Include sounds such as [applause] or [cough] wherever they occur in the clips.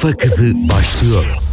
Kafa Kızı başlıyor.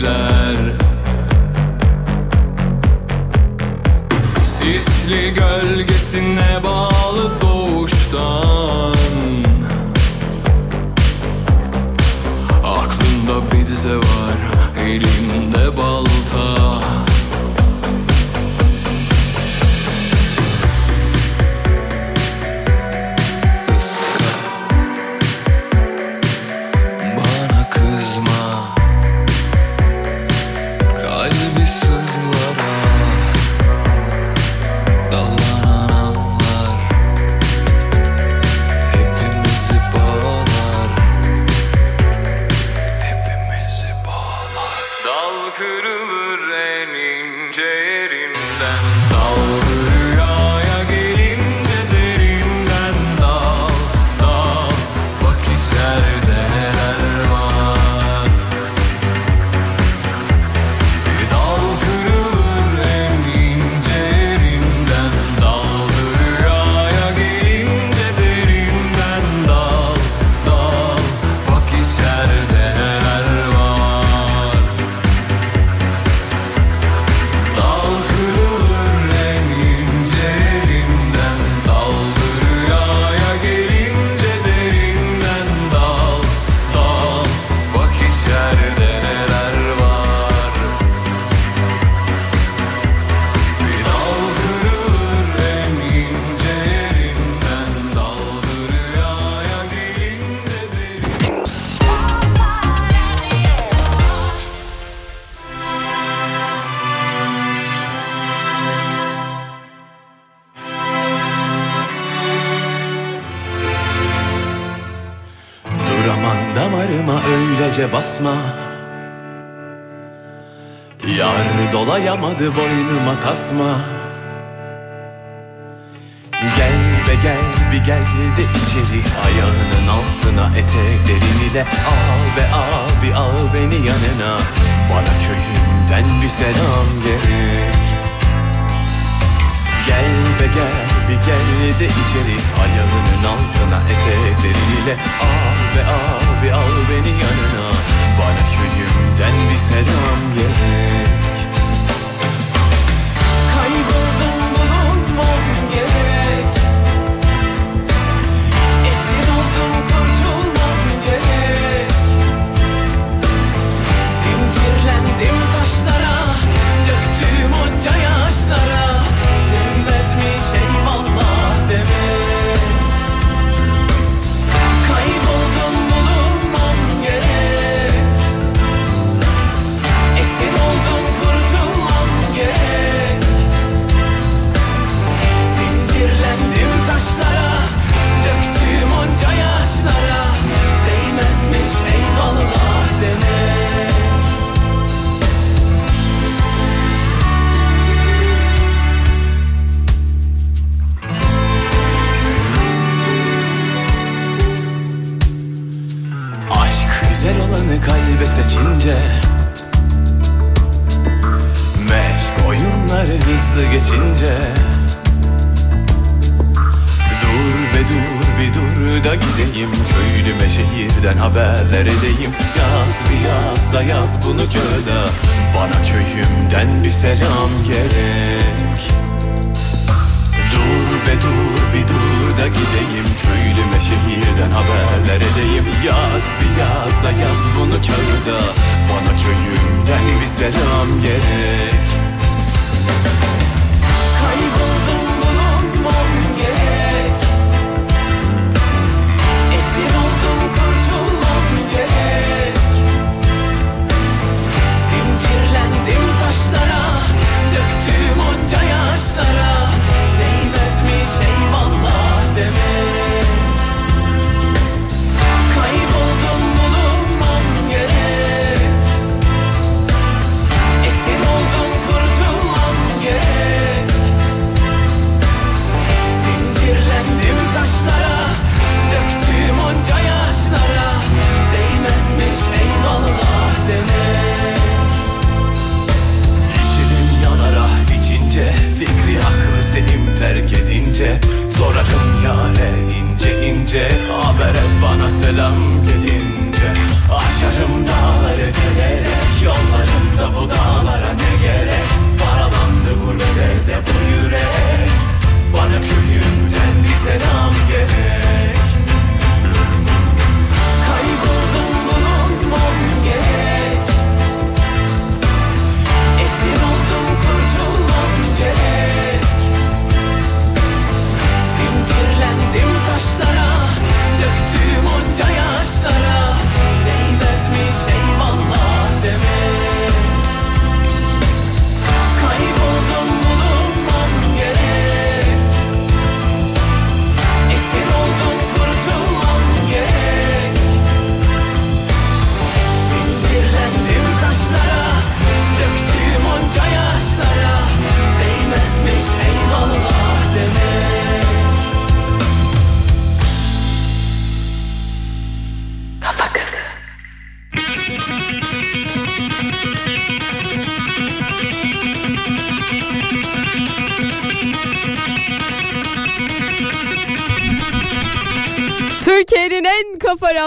gemiler Sisli gölgesine bağlı Sardı boynuma tasma.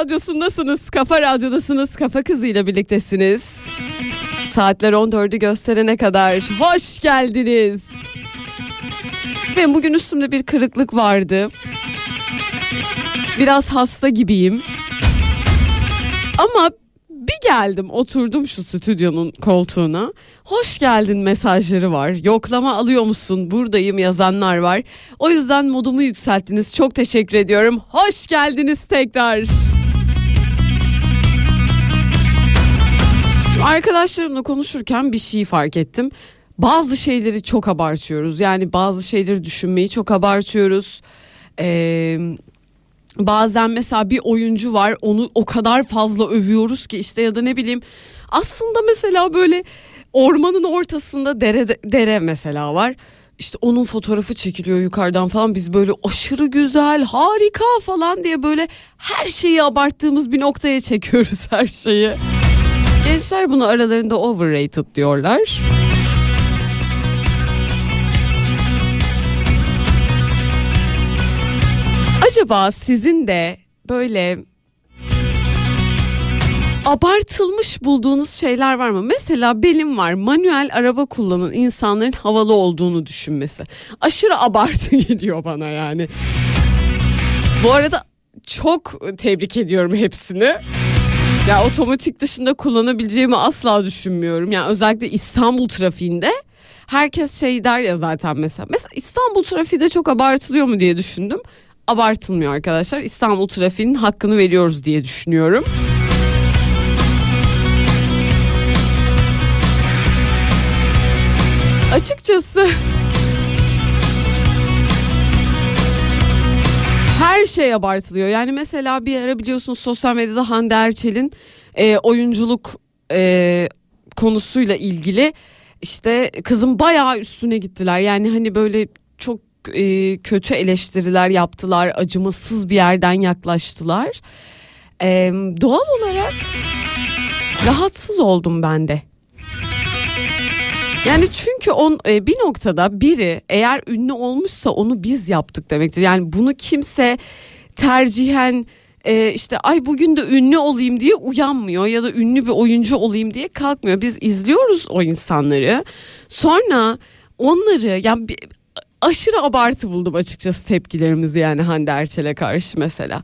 Radyosundasınız. Kafa radyodasınız. Kafa kızıyla birliktesiniz. Saatler 14'ü gösterene kadar hoş geldiniz. Ve bugün üstümde bir kırıklık vardı. Biraz hasta gibiyim. Ama bir geldim oturdum şu stüdyonun koltuğuna. Hoş geldin mesajları var. Yoklama alıyor musun? Buradayım yazanlar var. O yüzden modumu yükselttiniz. Çok teşekkür ediyorum. Hoş geldiniz tekrar. Şimdi arkadaşlarımla konuşurken bir şey fark ettim. Bazı şeyleri çok abartıyoruz. Yani bazı şeyleri düşünmeyi çok abartıyoruz. Eee bazen mesela bir oyuncu var onu o kadar fazla övüyoruz ki işte ya da ne bileyim aslında mesela böyle ormanın ortasında dere dere mesela var. İşte onun fotoğrafı çekiliyor yukarıdan falan biz böyle aşırı güzel harika falan diye böyle her şeyi abarttığımız bir noktaya çekiyoruz [laughs] her şeyi. Gençler bunu aralarında overrated diyorlar. Acaba sizin de böyle abartılmış bulduğunuz şeyler var mı? Mesela benim var manuel araba kullanan insanların havalı olduğunu düşünmesi. Aşırı abartı [laughs] geliyor bana yani. Bu arada çok tebrik ediyorum hepsini. Ya otomatik dışında kullanabileceğimi asla düşünmüyorum. Yani özellikle İstanbul trafiğinde herkes şey der ya zaten mesela. Mesela İstanbul trafiği de çok abartılıyor mu diye düşündüm. Abartılmıyor arkadaşlar. İstanbul trafiğinin hakkını veriyoruz diye düşünüyorum. Açıkçası her şey abartılıyor. Yani mesela bir ara biliyorsunuz sosyal medyada Hande Erçel'in e, oyunculuk e, konusuyla ilgili işte kızın bayağı üstüne gittiler. Yani hani böyle çok e, kötü eleştiriler yaptılar, acımasız bir yerden yaklaştılar. E, doğal olarak rahatsız oldum ben de. Yani çünkü on e, bir noktada biri eğer ünlü olmuşsa onu biz yaptık demektir. Yani bunu kimse tercihen e, işte ay bugün de ünlü olayım diye uyanmıyor ya da ünlü bir oyuncu olayım diye kalkmıyor. Biz izliyoruz o insanları. Sonra onları yani aşırı abartı buldum açıkçası tepkilerimizi yani Hande Erçel'e karşı mesela.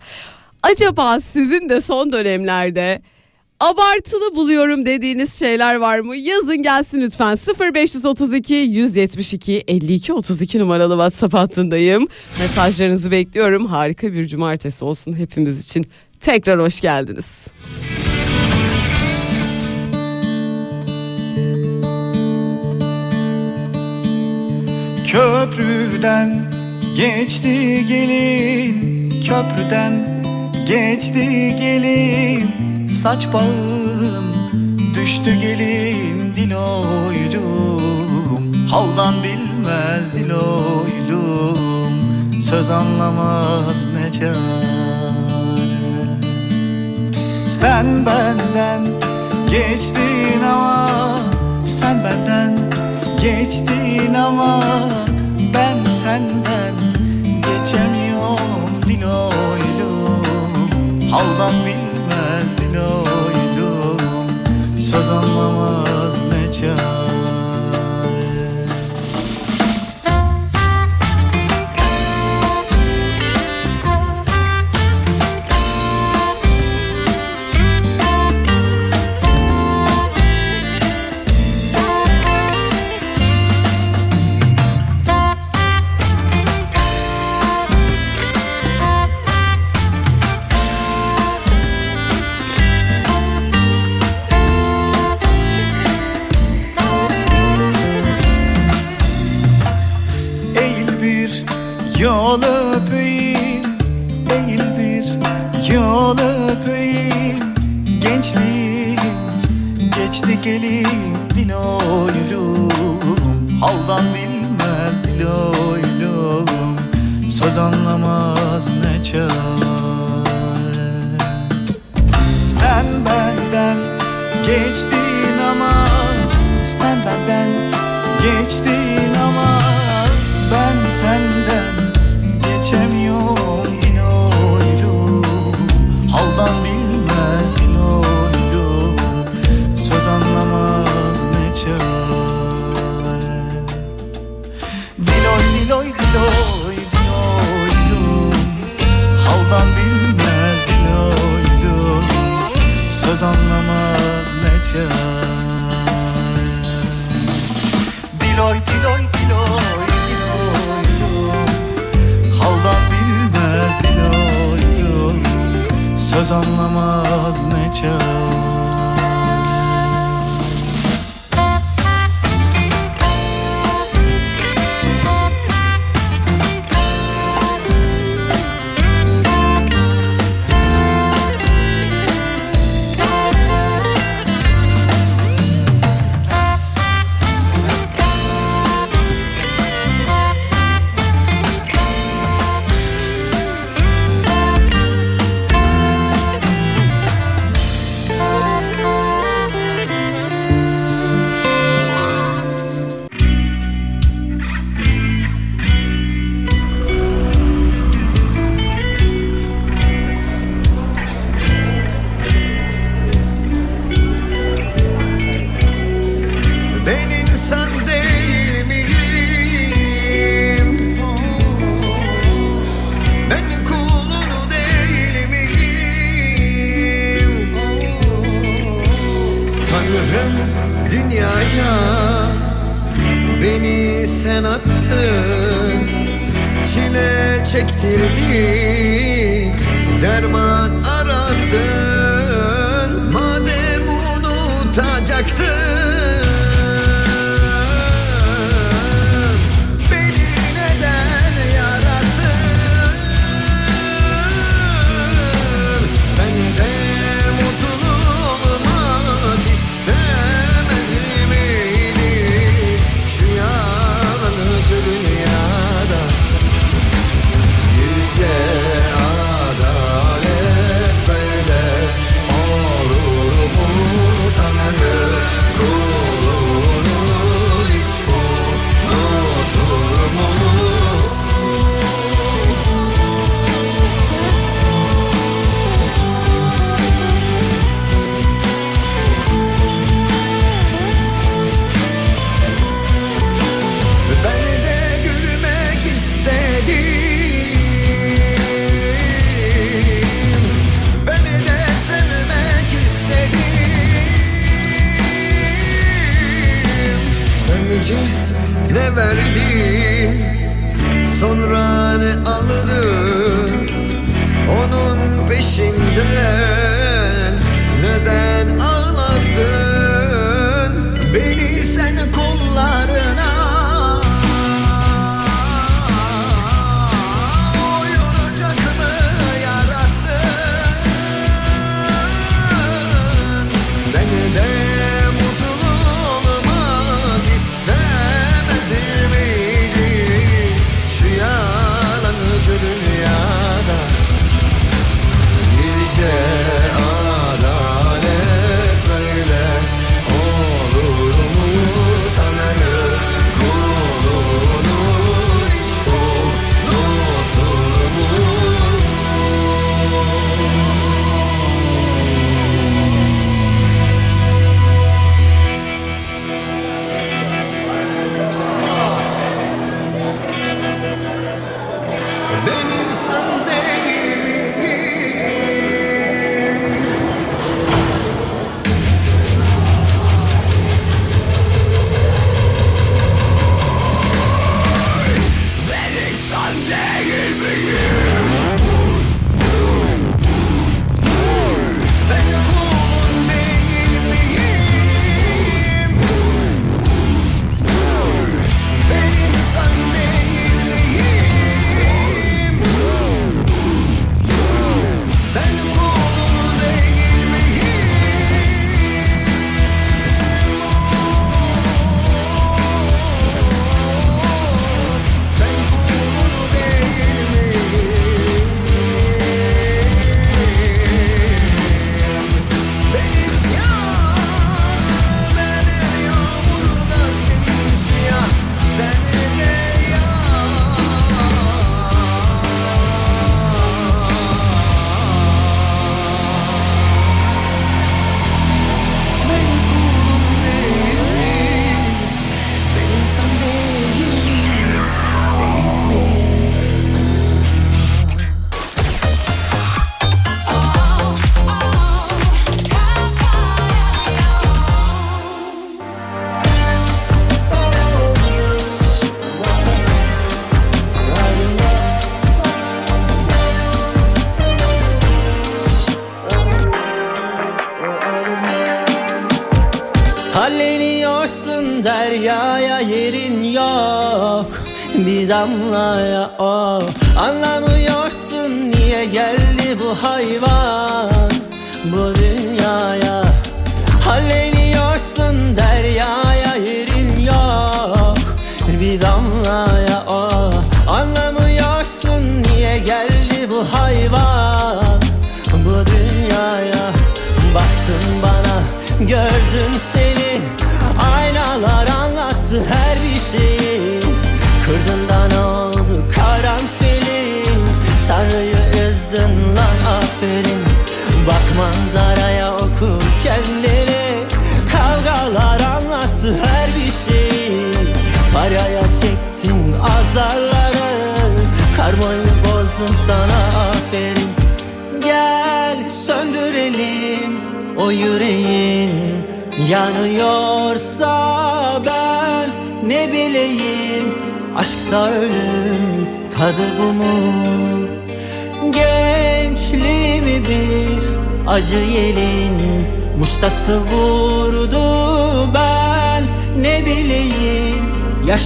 Acaba sizin de son dönemlerde abartılı buluyorum dediğiniz şeyler var mı? Yazın gelsin lütfen 0532 172 52 32 numaralı WhatsApp hattındayım. Mesajlarınızı bekliyorum. Harika bir cumartesi olsun hepimiz için. Tekrar hoş geldiniz. Köprüden geçti gelin Köprüden geçti gelin Saç bağım. Düştü gelin diloylum. Haldan bilmez diloylum. Söz anlamaz ne çare. Sen benden geçtin ama Sen benden geçtin ama Ben senden geçemiyorum diloylum. Haldan bilmez doydum Söz anlamaz ne çare Yol öpeyim değildir Yol öpeyim. Gençliğim Geçti gelin dil oylum Haldan bilmez dil oylum Söz anlamaz ne çare. Sen benden geçtin ama Sen benden geçtin ama. Ben senden Diloy diloy diloy diloy. Diloy bilmez diloy Söz anlamaz ne çare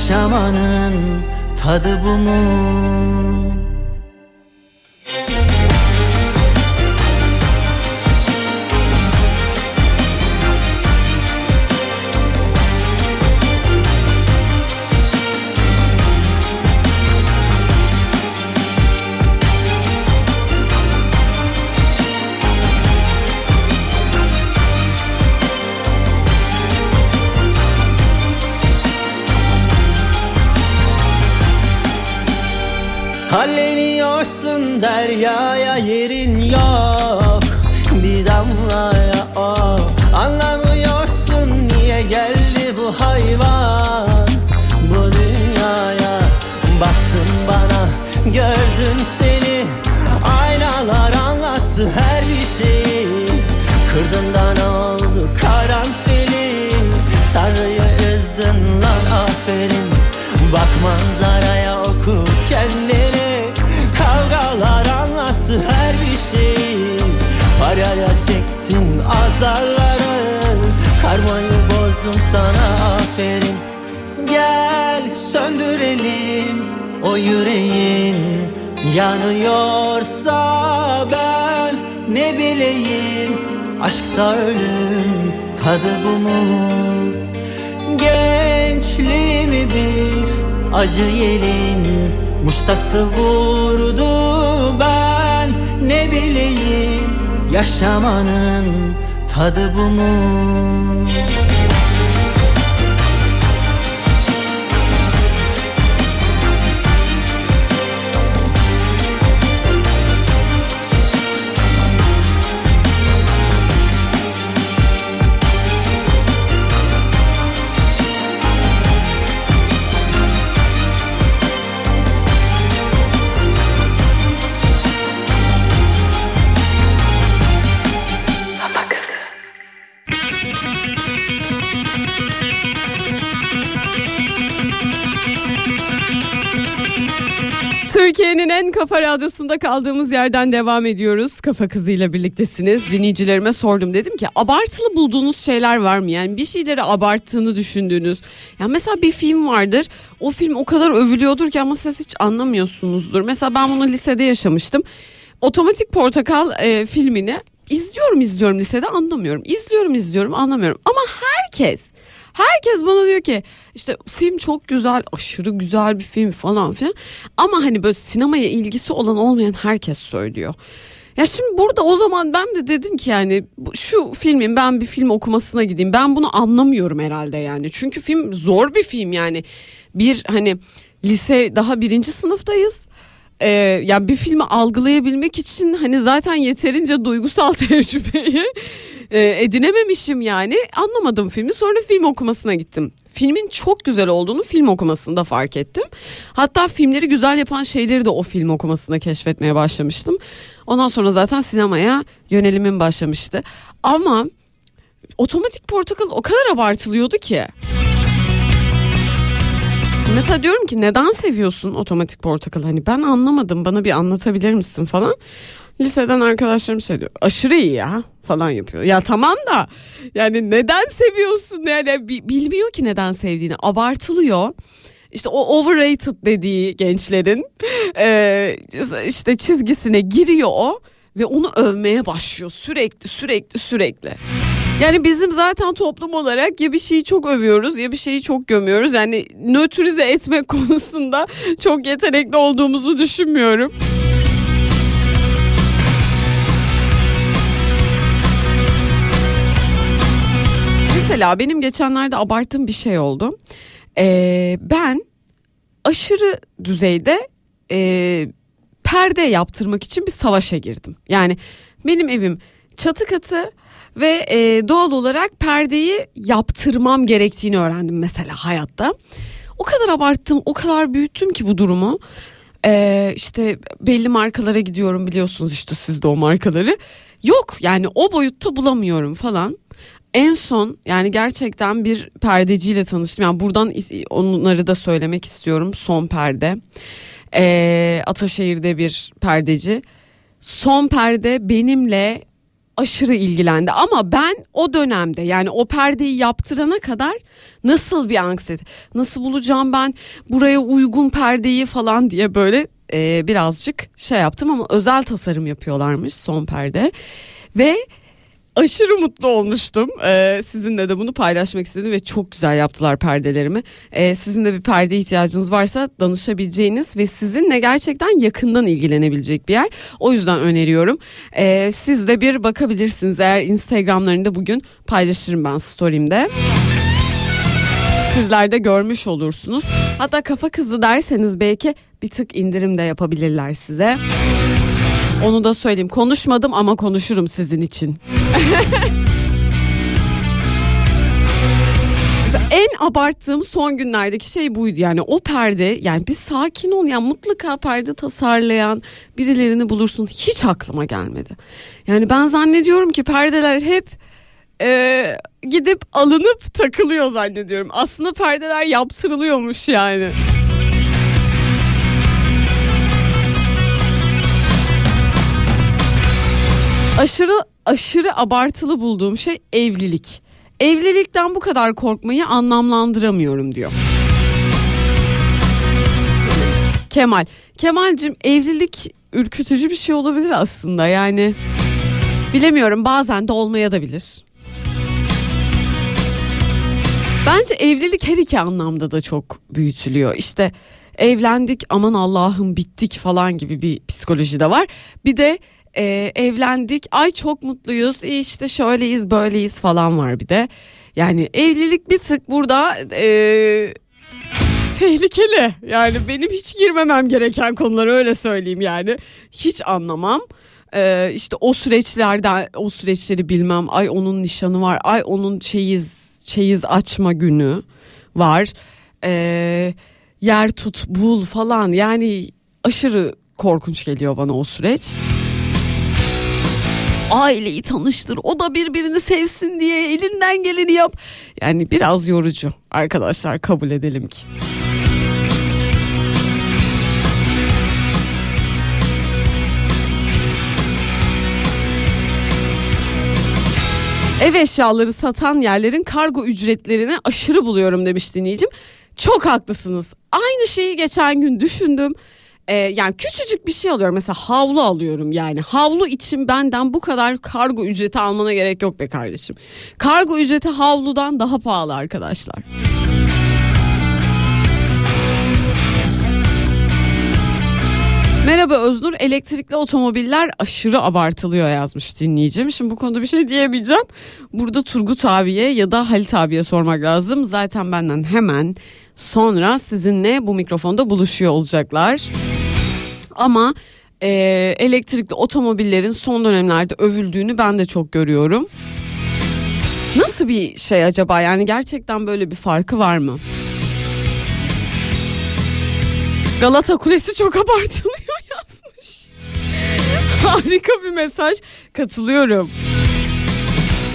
Yaşamanın tadı bu mu? Deryaya yerin yok. Bir damlaya o Anlamıyorsun niye geldi bu hayvan? Bu dünyaya Baktın bana gördün seni. Aynalar anlattı her bir şeyi Kırdın da çektin azarları Karmayı bozdum sana aferin. Gel söndürelim o yüreğin Yanıyorsa ben ne bileyim. Aşksa ölüm tadı bu mu? Gençliğimi bir acı yelin Muştası vurdu ben ne bileyim Yaşamanın tadı bu mu? Türkiye'nin en kafa radyosunda kaldığımız yerden devam ediyoruz. Kafa kızıyla birliktesiniz. Dinleyicilerime sordum dedim ki abartılı bulduğunuz şeyler var mı? Yani bir şeyleri abarttığını düşündüğünüz. Ya mesela bir film vardır. O film o kadar övülüyordur ki ama siz hiç anlamıyorsunuzdur. Mesela ben bunu lisede yaşamıştım. Otomatik Portakal e, filmini izliyorum izliyorum lisede anlamıyorum. İzliyorum izliyorum anlamıyorum. Ama herkes herkes bana diyor ki işte film çok güzel aşırı güzel bir film falan filan. Ama hani böyle sinemaya ilgisi olan olmayan herkes söylüyor. Ya şimdi burada o zaman ben de dedim ki yani şu filmin ben bir film okumasına gideyim. Ben bunu anlamıyorum herhalde yani. Çünkü film zor bir film yani. Bir hani lise daha birinci sınıftayız. Ee, yani bir filmi algılayabilmek için hani zaten yeterince duygusal [laughs] tecrübeyi e, edinememişim yani. Anlamadım filmi. Sonra film okumasına gittim. Filmin çok güzel olduğunu film okumasında fark ettim. Hatta filmleri güzel yapan şeyleri de o film okumasında keşfetmeye başlamıştım. Ondan sonra zaten sinemaya yönelimim başlamıştı. Ama Otomatik Portakal o kadar abartılıyordu ki. Mesela diyorum ki neden seviyorsun otomatik portakal? Hani ben anlamadım bana bir anlatabilir misin falan. Liseden arkadaşlarım şey diyor aşırı iyi ya falan yapıyor. Ya tamam da yani neden seviyorsun yani bi- bilmiyor ki neden sevdiğini abartılıyor. İşte o overrated dediği gençlerin e, işte çizgisine giriyor o ve onu övmeye başlıyor sürekli sürekli sürekli. Yani bizim zaten toplum olarak ya bir şeyi çok övüyoruz ya bir şeyi çok gömüyoruz. Yani nötrize etmek [laughs] konusunda çok yetenekli olduğumuzu düşünmüyorum. Mesela benim geçenlerde abarttığım bir şey oldu. Ee, ben aşırı düzeyde e, perde yaptırmak için bir savaşa girdim. Yani benim evim çatı katı ve e, doğal olarak perdeyi yaptırmam gerektiğini öğrendim mesela hayatta. O kadar abarttım, o kadar büyüttüm ki bu durumu. Ee, işte belli markalara gidiyorum biliyorsunuz işte siz de o markaları. Yok yani o boyutta bulamıyorum falan. En son yani gerçekten bir perdeciyle tanıştım. Yani buradan onları da söylemek istiyorum. Son perde. Ee, Ataşehir'de bir perdeci. Son perde benimle aşırı ilgilendi. Ama ben o dönemde yani o perdeyi yaptırana kadar nasıl bir anksiyete nasıl bulacağım ben buraya uygun perdeyi falan diye böyle e, birazcık şey yaptım. Ama özel tasarım yapıyorlarmış son perde. Ve aşırı mutlu olmuştum. Ee, sizinle de bunu paylaşmak istedim ve çok güzel yaptılar perdelerimi. Ee, sizin de bir perde ihtiyacınız varsa danışabileceğiniz ve sizinle gerçekten yakından ilgilenebilecek bir yer. O yüzden öneriyorum. Ee, siz de bir bakabilirsiniz eğer Instagram'larında bugün paylaşırım ben story'imde. Sizler de görmüş olursunuz. Hatta kafa kızı derseniz belki bir tık indirim de yapabilirler size. Onu da söyleyeyim. Konuşmadım ama konuşurum sizin için. En abarttığım son günlerdeki şey buydu yani o perde yani bir sakin ol yani mutlaka perde tasarlayan birilerini bulursun hiç aklıma gelmedi. Yani ben zannediyorum ki perdeler hep e, gidip alınıp takılıyor zannediyorum. Aslında perdeler yaptırılıyormuş yani. Aşırı aşırı abartılı bulduğum şey evlilik. Evlilikten bu kadar korkmayı anlamlandıramıyorum diyor. Kemal. Kemal'cim evlilik ürkütücü bir şey olabilir aslında yani. Bilemiyorum bazen de olmaya da bilir. Bence evlilik her iki anlamda da çok büyütülüyor. İşte evlendik aman Allah'ım bittik falan gibi bir psikoloji de var. Bir de e, evlendik ay çok mutluyuz e, işte şöyleyiz böyleyiz falan var bir de. Yani evlilik bir tık burada e, tehlikeli. Yani benim hiç girmemem gereken konular öyle söyleyeyim yani. Hiç anlamam. Ee, işte o süreçlerden o süreçleri bilmem. Ay onun nişanı var. Ay onun çeyiz çeyiz açma günü var. Ee, yer tut bul falan. Yani aşırı korkunç geliyor bana o süreç. Aileyi tanıştır o da birbirini sevsin diye elinden geleni yap. Yani biraz yorucu arkadaşlar kabul edelim ki. Ev eşyaları satan yerlerin kargo ücretlerini aşırı buluyorum demiş dinleyicim. Çok haklısınız. Aynı şeyi geçen gün düşündüm. Ee, yani küçücük bir şey alıyorum mesela havlu alıyorum yani havlu için benden bu kadar kargo ücreti almana gerek yok be kardeşim. Kargo ücreti havludan daha pahalı arkadaşlar. Merhaba Öznur elektrikli otomobiller aşırı abartılıyor yazmış dinleyicim. Şimdi bu konuda bir şey diyemeyeceğim. Burada Turgut abiye ya da Halit abiye sormak lazım. Zaten benden hemen sonra sizinle bu mikrofonda buluşuyor olacaklar. Ama e, elektrikli otomobillerin son dönemlerde övüldüğünü ben de çok görüyorum. Nasıl bir şey acaba yani gerçekten böyle bir farkı var mı? Galata Kulesi çok [laughs] abartılıyor yazmış. Harika bir mesaj. Katılıyorum.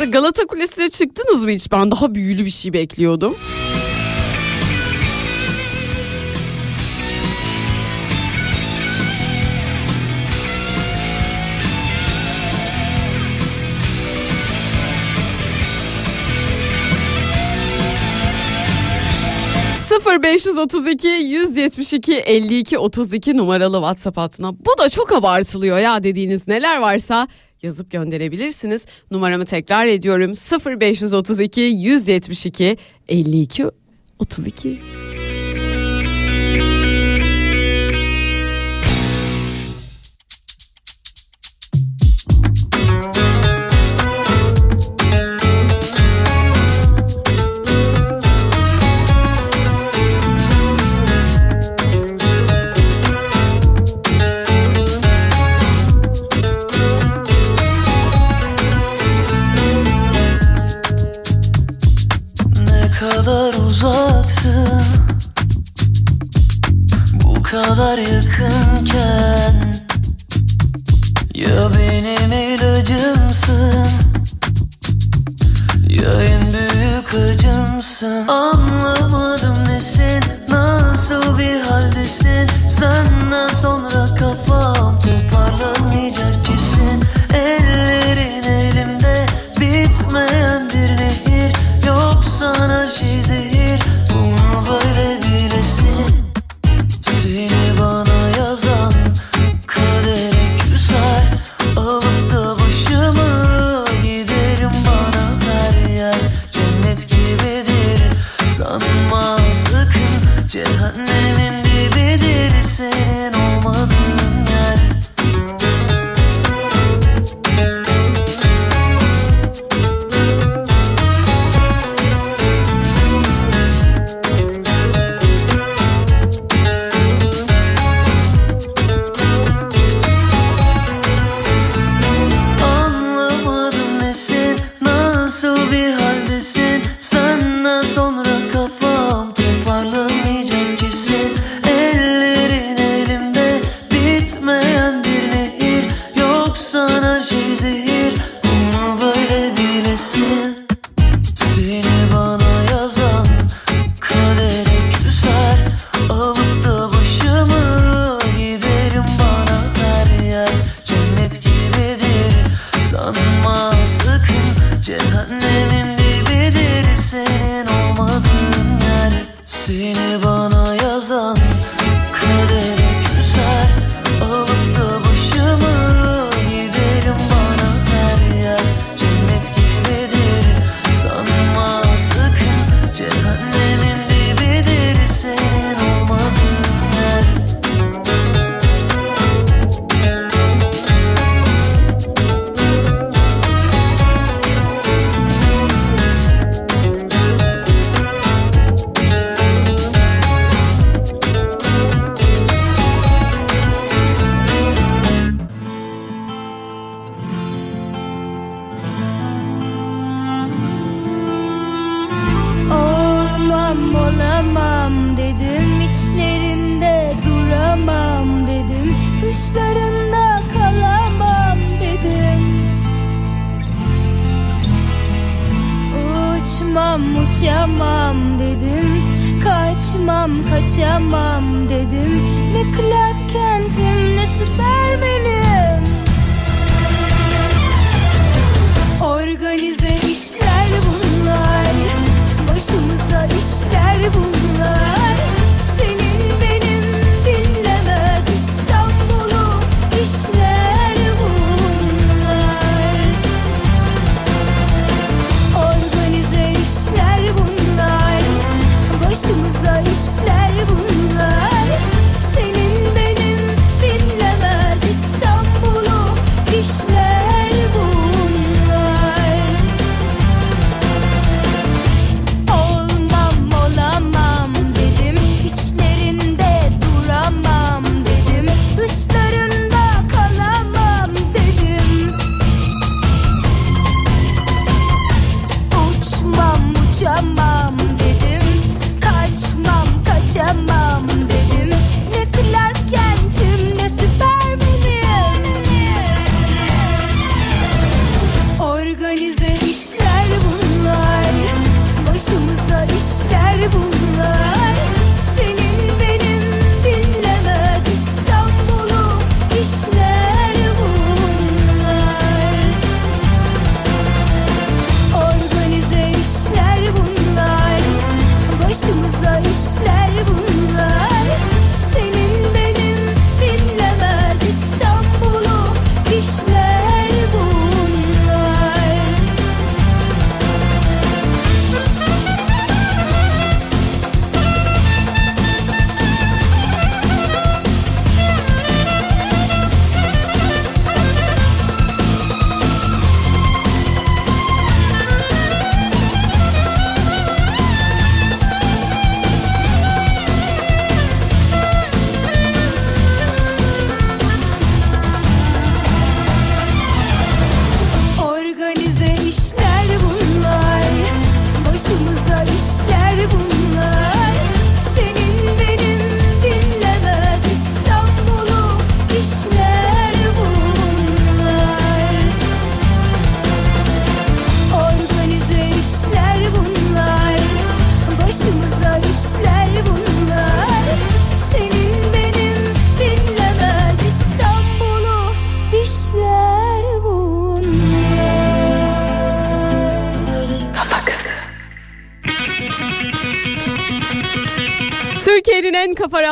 Galata Kulesi'ne çıktınız mı hiç? Ben daha büyülü bir şey bekliyordum. ...0532 172 52 32 numaralı WhatsApp hattına... ...bu da çok abartılıyor ya dediğiniz neler varsa... ...yazıp gönderebilirsiniz. Numaramı tekrar ediyorum... ...0532 172 52 32... kadar yakınken Ya benim ilacımsın Ya en büyük acımsın Anlamadım nesin Nasıl bir haldesin? Senden sonra kafam toparlanmayacak Seni bana yazan kader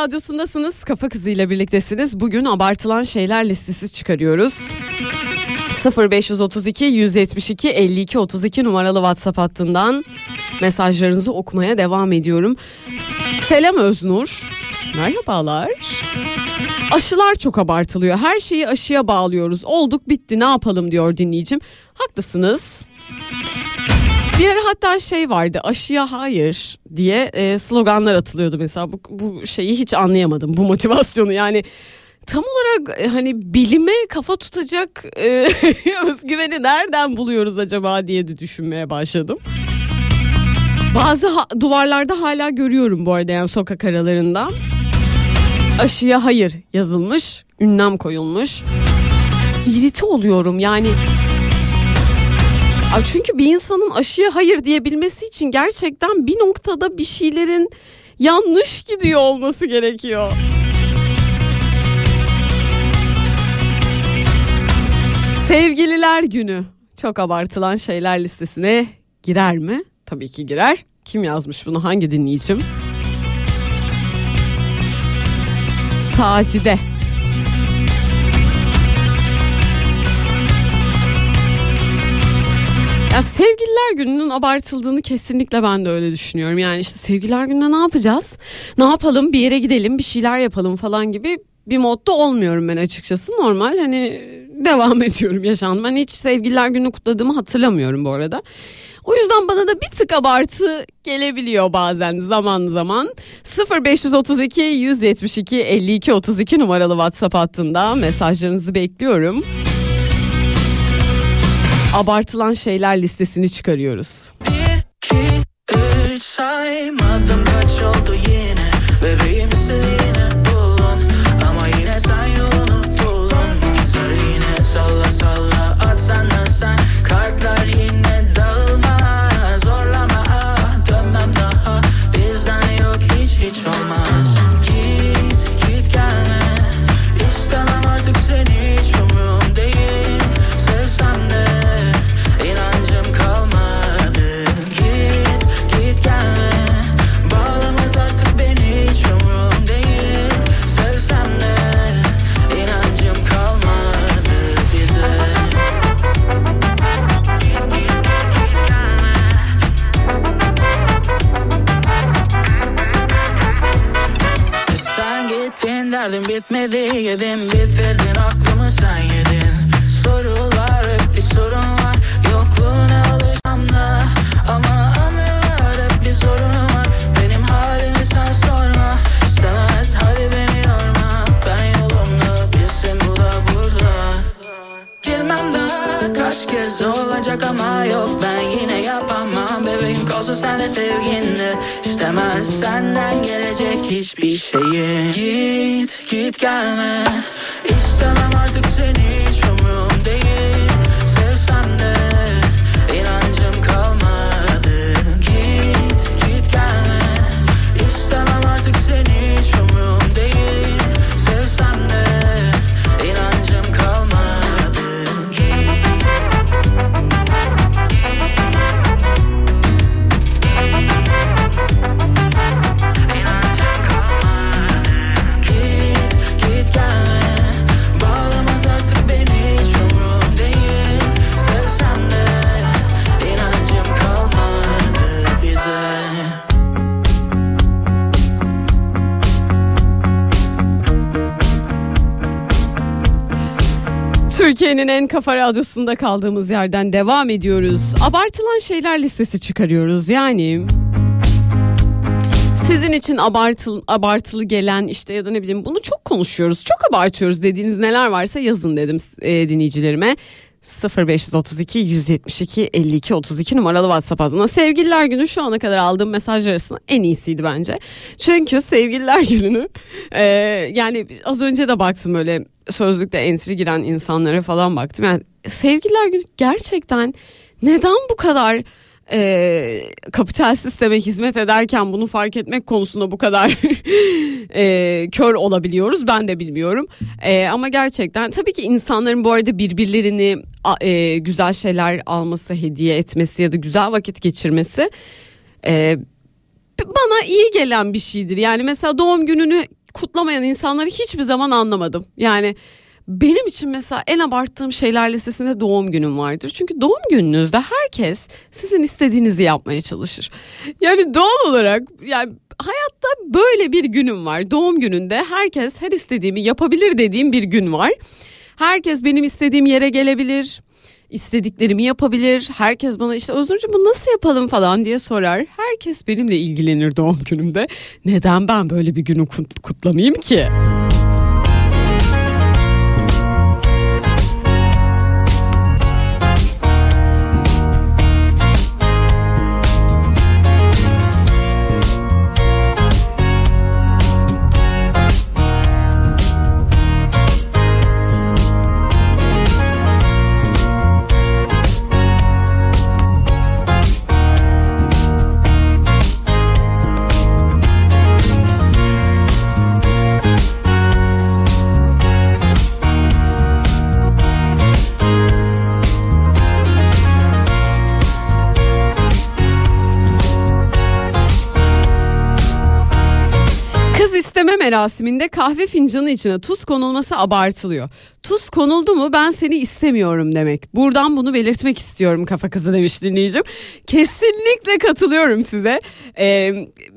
radyosundasınız. Kafa kızıyla birliktesiniz. Bugün abartılan şeyler listesi çıkarıyoruz. 0532 172 52 32 numaralı WhatsApp hattından mesajlarınızı okumaya devam ediyorum. Selam Öznur. Merhabalar. Aşılar çok abartılıyor. Her şeyi aşıya bağlıyoruz. Olduk bitti ne yapalım diyor dinleyicim. Haklısınız. Bir ara hatta şey vardı aşıya hayır diye e, sloganlar atılıyordu mesela. Bu, bu şeyi hiç anlayamadım bu motivasyonu. Yani tam olarak e, hani bilime kafa tutacak e, [laughs] özgüveni nereden buluyoruz acaba diye de düşünmeye başladım. Bazı ha- duvarlarda hala görüyorum bu arada yani sokak aralarında aşıya hayır yazılmış ünlem koyulmuş. İrite oluyorum yani Aa, Çünkü bir insanın aşıya hayır diyebilmesi için gerçekten bir noktada bir şeylerin yanlış gidiyor olması gerekiyor. Sevgililer günü çok abartılan şeyler listesine girer mi? Tabii ki girer. Kim yazmış bunu? Hangi dinleyicim? Sacide. Ya sevgililer gününün abartıldığını kesinlikle ben de öyle düşünüyorum. Yani işte sevgililer gününde ne yapacağız? Ne yapalım? Bir yere gidelim, bir şeyler yapalım falan gibi bir modda olmuyorum ben açıkçası. Normal hani devam [laughs] ediyorum yaşam. Ben hiç sevgililer günü kutladığımı hatırlamıyorum bu arada. O yüzden bana da bir tık abartı gelebiliyor bazen zaman zaman. 0532 172 52 32 numaralı WhatsApp hattında mesajlarınızı bekliyorum. Abartılan şeyler listesini çıkarıyoruz. Üç saymadım kaç oldu yine Bebeğim derdim bitmedi yedim bitirdin aklımı sen yedin. Sorular olacak ama yok. Ben yine yapamam. Bebeğim kalsın sen de sevginle. İstemez senden gelecek hiçbir şeyi. Git git gelme. İstemem artık seni Türkiye'nin en kafa radyosunda kaldığımız yerden devam ediyoruz. Abartılan şeyler listesi çıkarıyoruz yani. Sizin için abartılı, abartılı gelen işte ya da ne bileyim bunu çok konuşuyoruz. Çok abartıyoruz dediğiniz neler varsa yazın dedim e, dinleyicilerime. 0532 172 52 32 numaralı WhatsApp adına sevgililer günü şu ana kadar aldığım mesajlar arasında en iyisiydi bence. Çünkü sevgililer [laughs] gününü e, yani az önce de baktım öyle sözlükte entry giren insanlara falan baktım. Yani sevgililer günü gerçekten neden bu kadar e, kapital sisteme hizmet ederken bunu fark etmek konusunda bu kadar [laughs] e, kör olabiliyoruz ben de bilmiyorum. E, ama gerçekten tabii ki insanların bu arada birbirlerini e, güzel şeyler alması, hediye etmesi ya da güzel vakit geçirmesi e, bana iyi gelen bir şeydir. Yani mesela doğum gününü kutlamayan insanları hiçbir zaman anlamadım. Yani benim için mesela en abarttığım şeyler listesinde doğum günüm vardır. Çünkü doğum gününüzde herkes sizin istediğinizi yapmaya çalışır. Yani doğal olarak yani hayatta böyle bir günüm var. Doğum gününde herkes her istediğimi yapabilir dediğim bir gün var. Herkes benim istediğim yere gelebilir istediklerimi yapabilir. Herkes bana işte Özgürcüğüm bunu nasıl yapalım falan diye sorar. Herkes benimle ilgilenir doğum günümde. Neden ben böyle bir günü kut- kutlamayayım ki? Merasiminde kahve fincanı içine tuz konulması abartılıyor. Tuz konuldu mu ben seni istemiyorum demek. Buradan bunu belirtmek istiyorum kafa kızı demiş dinleyicim. Kesinlikle katılıyorum size. Ee,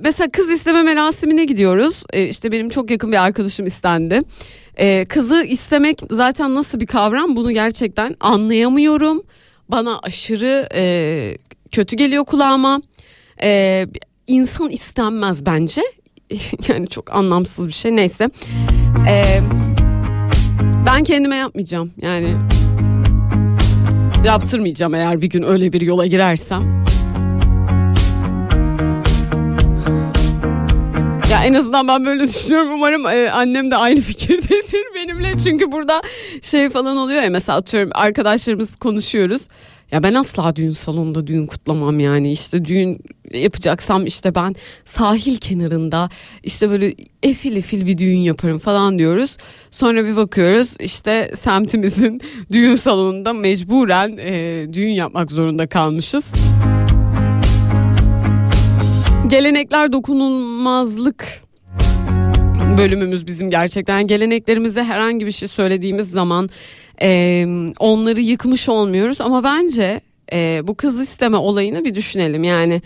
mesela kız isteme merasimine gidiyoruz. Ee, işte benim çok yakın bir arkadaşım istendi. Ee, kızı istemek zaten nasıl bir kavram bunu gerçekten anlayamıyorum. Bana aşırı e, kötü geliyor kulağıma. Ee, insan istenmez bence. [laughs] yani çok anlamsız bir şey neyse. Ee, ben kendime yapmayacağım yani. Yaptırmayacağım eğer bir gün öyle bir yola girersem. Ya en azından ben böyle düşünüyorum. Umarım e, annem de aynı [laughs] fikirdedir benimle. Çünkü burada şey falan oluyor ya mesela atıyorum arkadaşlarımız konuşuyoruz. Ya ben asla düğün salonunda düğün kutlamam yani işte düğün yapacaksam işte ben sahil kenarında işte böyle efil efil bir düğün yaparım falan diyoruz. Sonra bir bakıyoruz işte semtimizin [laughs] düğün salonunda mecburen e, düğün yapmak zorunda kalmışız. Gelenekler dokunulmazlık bölümümüz bizim gerçekten geleneklerimize herhangi bir şey söylediğimiz zaman e, onları yıkmış olmuyoruz. Ama bence e, bu kız isteme olayını bir düşünelim. Yani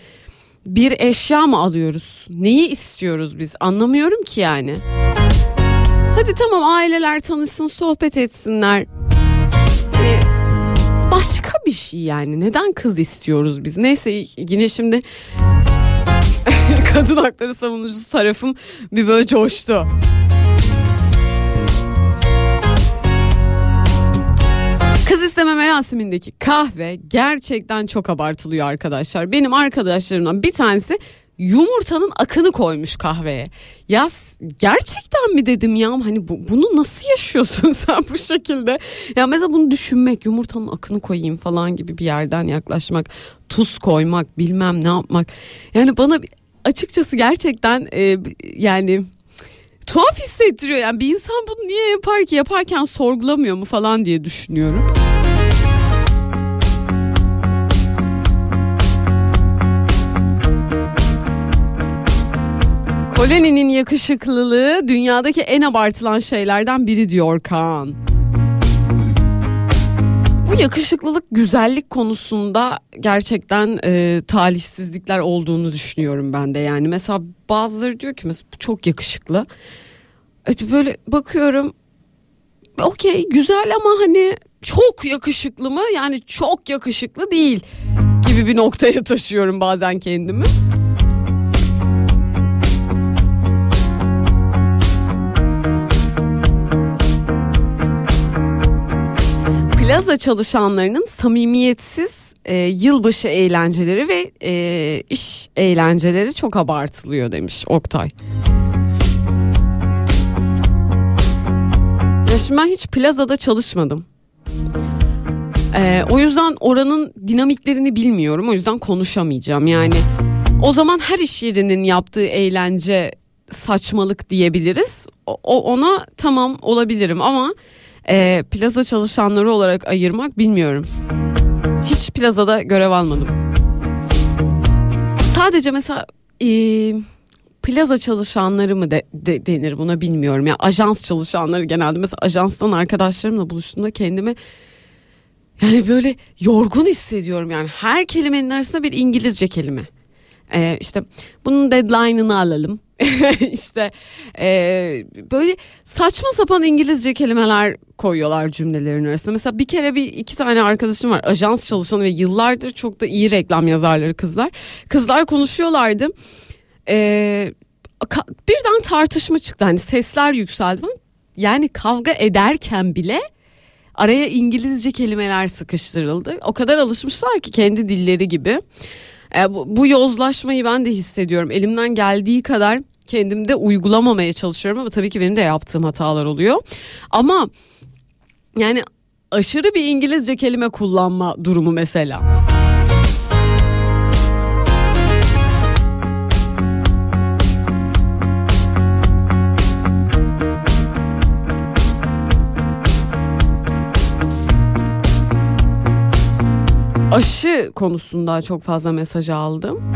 bir eşya mı alıyoruz? Neyi istiyoruz biz? Anlamıyorum ki yani. Hadi tamam aileler tanışsın sohbet etsinler. Hani başka bir şey yani. Neden kız istiyoruz biz? Neyse yine şimdi [laughs] kadın hakları savunucusu tarafım bir böyle coştu. Kız isteme merasimindeki kahve gerçekten çok abartılıyor arkadaşlar. Benim arkadaşlarımdan bir tanesi yumurtanın akını koymuş kahveye. Ya gerçekten mi dedim ya hani bu, bunu nasıl yaşıyorsun [laughs] sen bu şekilde? Ya mesela bunu düşünmek yumurtanın akını koyayım falan gibi bir yerden yaklaşmak, tuz koymak, bilmem ne yapmak. Yani bana açıkçası gerçekten e, yani tuhaf hissettiriyor. Yani bir insan bunu niye yapar ki? Yaparken sorgulamıyor mu falan diye düşünüyorum. Koloni'nin yakışıklılığı dünyadaki en abartılan şeylerden biri diyor Kaan. Bu yakışıklılık güzellik konusunda gerçekten e, talihsizlikler olduğunu düşünüyorum ben de yani. Mesela bazıları diyor ki mesela bu çok yakışıklı. Evet, böyle bakıyorum okey güzel ama hani çok yakışıklı mı? Yani çok yakışıklı değil gibi bir noktaya taşıyorum bazen kendimi. Plaza çalışanlarının samimiyetsiz e, yılbaşı eğlenceleri ve e, iş eğlenceleri çok abartılıyor demiş Oktay. Ya şimdi ben hiç plazada çalışmadım. E, o yüzden oranın dinamiklerini bilmiyorum. O yüzden konuşamayacağım. Yani o zaman her iş yerinin yaptığı eğlence saçmalık diyebiliriz. O- ona tamam olabilirim ama e, plaza çalışanları olarak ayırmak bilmiyorum. Hiç plazada görev almadım. Sadece mesela e, plaza çalışanları mı de, de- denir buna bilmiyorum ya ajans çalışanları genelde mesela ajanstan arkadaşlarımla buluştuğumda kendimi yani böyle yorgun hissediyorum yani her kelimenin arasında bir İngilizce kelime. Ee, işte bunun deadline'ını alalım. [laughs] işte ee, böyle saçma sapan İngilizce kelimeler koyuyorlar cümlelerin arasında. Mesela bir kere bir iki tane arkadaşım var ajans çalışanı ve yıllardır çok da iyi reklam yazarları kızlar. Kızlar konuşuyorlardı. Ka- birden tartışma çıktı hani sesler yükseldi. Yani kavga ederken bile araya İngilizce kelimeler sıkıştırıldı. O kadar alışmışlar ki kendi dilleri gibi. E, bu, bu yozlaşmayı ben de hissediyorum. Elimden geldiği kadar kendimde uygulamamaya çalışıyorum ama tabii ki benim de yaptığım hatalar oluyor. Ama yani aşırı bir İngilizce kelime kullanma durumu mesela. Aşı konusunda çok fazla mesaj aldım.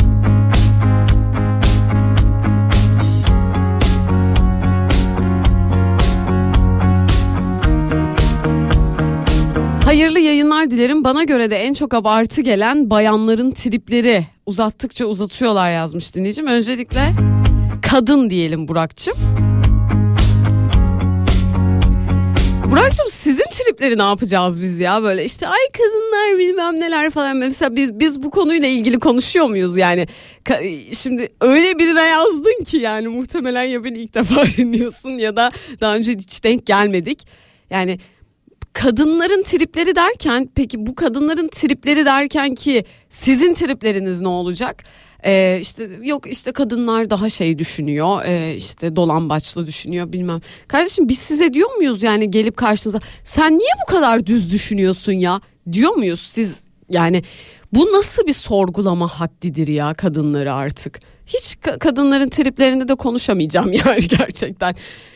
Hayırlı yayınlar dilerim. Bana göre de en çok abartı gelen bayanların tripleri uzattıkça uzatıyorlar yazmış dinleyicim. Öncelikle kadın diyelim Burak'cığım. Burak'cığım sizin tripleri ne yapacağız biz ya? Böyle işte ay kadınlar bilmem neler falan. Mesela biz biz bu konuyla ilgili konuşuyor muyuz yani? Şimdi öyle birine yazdın ki yani muhtemelen ya beni ilk defa [laughs] dinliyorsun ya da daha önce hiç denk gelmedik. Yani kadınların tripleri derken peki bu kadınların tripleri derken ki sizin tripleriniz ne olacak? Ee, işte yok işte kadınlar daha şey düşünüyor ee, işte dolambaçlı düşünüyor bilmem. Kardeşim biz size diyor muyuz yani gelip karşınıza sen niye bu kadar düz düşünüyorsun ya diyor muyuz siz yani bu nasıl bir sorgulama haddidir ya kadınları artık. Hiç ka- kadınların triplerinde de konuşamayacağım [laughs] yani gerçekten.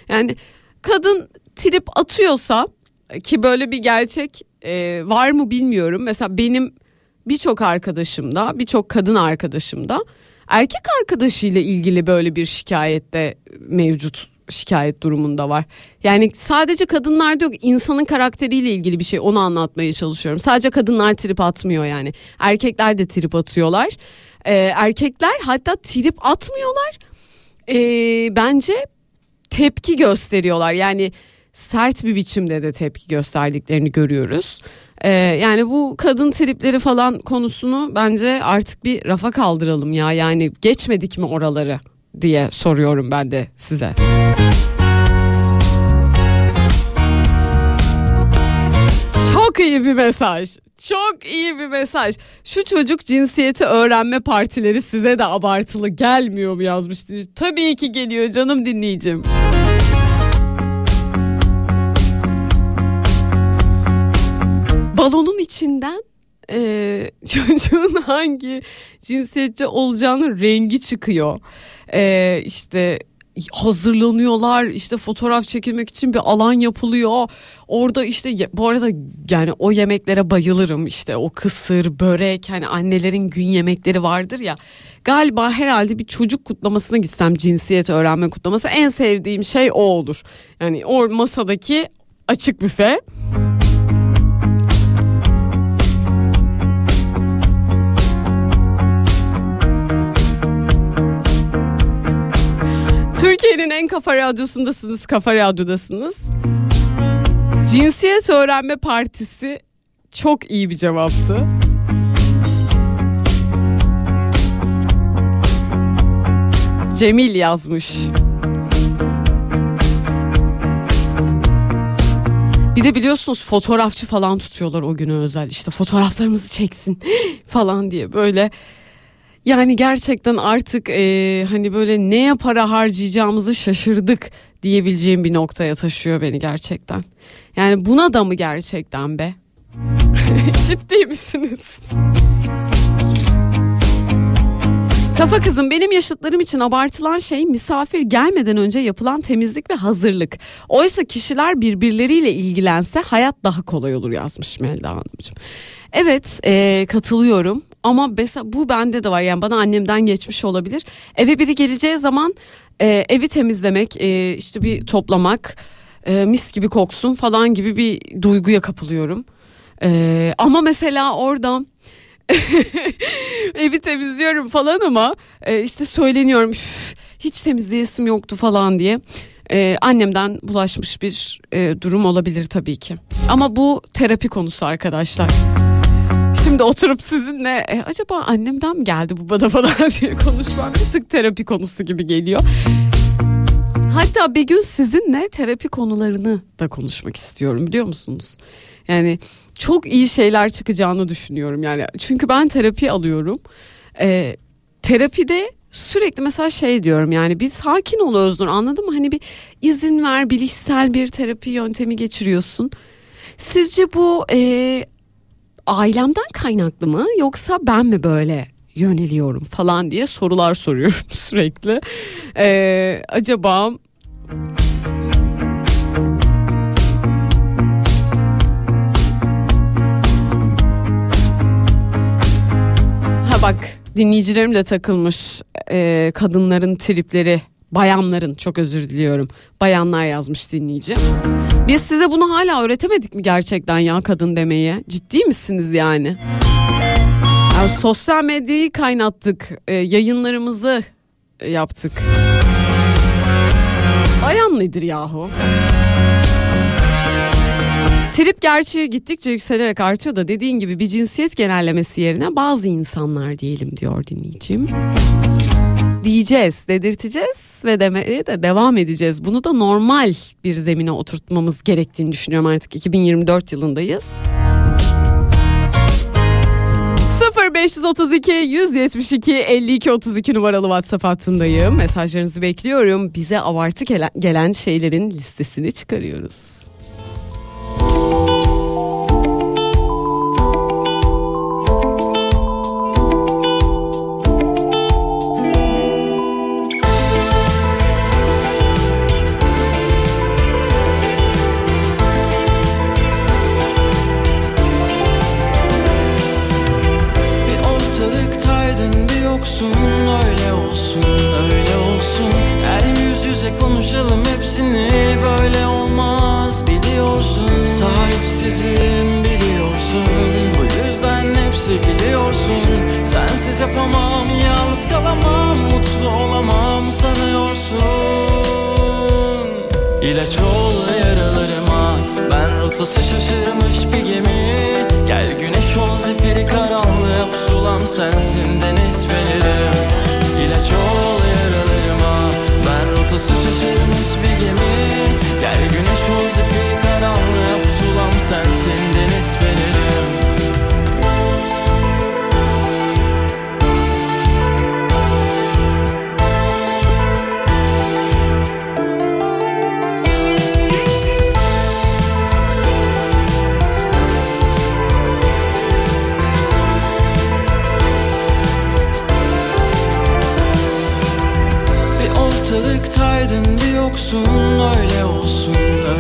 Yani kadın trip atıyorsa ki böyle bir gerçek e, var mı bilmiyorum. Mesela benim birçok arkadaşımda, birçok kadın arkadaşımda erkek arkadaşıyla ilgili böyle bir şikayette mevcut şikayet durumunda var. Yani sadece kadınlarda yok insanın karakteriyle ilgili bir şey onu anlatmaya çalışıyorum. Sadece kadınlar trip atmıyor yani. Erkekler de trip atıyorlar. Ee, erkekler hatta trip atmıyorlar. Ee, bence tepki gösteriyorlar. Yani sert bir biçimde de tepki gösterdiklerini görüyoruz. Ee, yani bu kadın tripleri falan konusunu bence artık bir rafa kaldıralım ya. Yani geçmedik mi oraları diye soruyorum ben de size. Çok iyi bir mesaj. Çok iyi bir mesaj. Şu çocuk cinsiyeti öğrenme partileri size de abartılı gelmiyor mu yazmıştınız? Tabii ki geliyor canım dinleyicim. Balonun içinden e, [laughs] çocuğun hangi cinsiyetçi olacağının rengi çıkıyor. E, işte hazırlanıyorlar işte fotoğraf çekilmek için bir alan yapılıyor. Orada işte bu arada yani o yemeklere bayılırım. İşte o kısır börek hani annelerin gün yemekleri vardır ya. Galiba herhalde bir çocuk kutlamasına gitsem cinsiyet öğrenme kutlaması en sevdiğim şey o olur. Yani o masadaki açık büfe Türkiye'nin en kafa radyosundasınız, kafa radyodasınız. Cinsiyet Öğrenme Partisi çok iyi bir cevaptı. Cemil yazmış. Bir de biliyorsunuz fotoğrafçı falan tutuyorlar o güne özel. İşte fotoğraflarımızı çeksin [laughs] falan diye böyle yani gerçekten artık e, hani böyle neye para harcayacağımızı şaşırdık diyebileceğim bir noktaya taşıyor beni gerçekten. Yani buna da mı gerçekten be? [laughs] Ciddi misiniz? Kafa kızım benim yaşıtlarım için abartılan şey misafir gelmeden önce yapılan temizlik ve hazırlık. Oysa kişiler birbirleriyle ilgilense hayat daha kolay olur yazmış Melda Hanımcığım. Evet e, katılıyorum ama mesela bu bende de var yani bana annemden geçmiş olabilir. Eve biri geleceği zaman e, evi temizlemek e, işte bir toplamak e, mis gibi koksun falan gibi bir duyguya kapılıyorum. E, ama mesela orada [laughs] evi temizliyorum falan ama e, işte söyleniyorum "Üf, hiç temizleyesim yoktu falan diye. E, annemden bulaşmış bir e, durum olabilir tabii ki. Ama bu terapi konusu arkadaşlar. Şimdi oturup sizinle "E, acaba annemden mi geldi bu bana falan [laughs] diye konuşmak bir tık terapi konusu gibi geliyor. Hatta bir gün sizinle terapi konularını da konuşmak istiyorum biliyor musunuz? Yani çok iyi şeyler çıkacağını düşünüyorum yani. Çünkü ben terapi alıyorum. Ee, terapide sürekli mesela şey diyorum yani bir sakin ol Öznur anladın mı? Hani bir izin ver bilişsel bir terapi yöntemi geçiriyorsun. Sizce bu e, ailemden kaynaklı mı yoksa ben mi böyle yöneliyorum falan diye sorular soruyorum [laughs] sürekli. Ee, acaba ha bak dinleyicilerim de takılmış Ee, kadınların tripleri bayanların çok özür diliyorum bayanlar yazmış dinleyici. Biz size bunu hala öğretemedik mi gerçekten ya kadın demeyi ciddi misiniz yani? Ya sosyal medyayı kaynattık, e, yayınlarımızı e, yaptık. Bayanlıdır yahu. Trip gerçi gittikçe yükselerek artıyor da dediğin gibi bir cinsiyet genellemesi yerine bazı insanlar diyelim diyor dinleyicim. Diyeceğiz, dedirteceğiz ve demeye de devam edeceğiz. Bunu da normal bir zemine oturtmamız gerektiğini düşünüyorum artık 2024 yılındayız. 0532 172 52 32 numaralı WhatsApp hattındayım. Mesajlarınızı bekliyorum. Bize abartı gelen, gelen şeylerin listesini çıkarıyoruz. Sahipsizim biliyorsun. Bu yüzden hepsi biliyorsun. Sensiz yapamam yalnız kalamam Mutlu olamam sanıyorsun. İlaç ol yaralarıma. Ben rotası şaşırmış bir gemi. Gel güneş ol zifiri karanlığa Pusulam sensin deniz feneri. İlaç ol yaralarıma. Ben rotası şaşırmış bir gemi. Gel yoksun Öyle olsun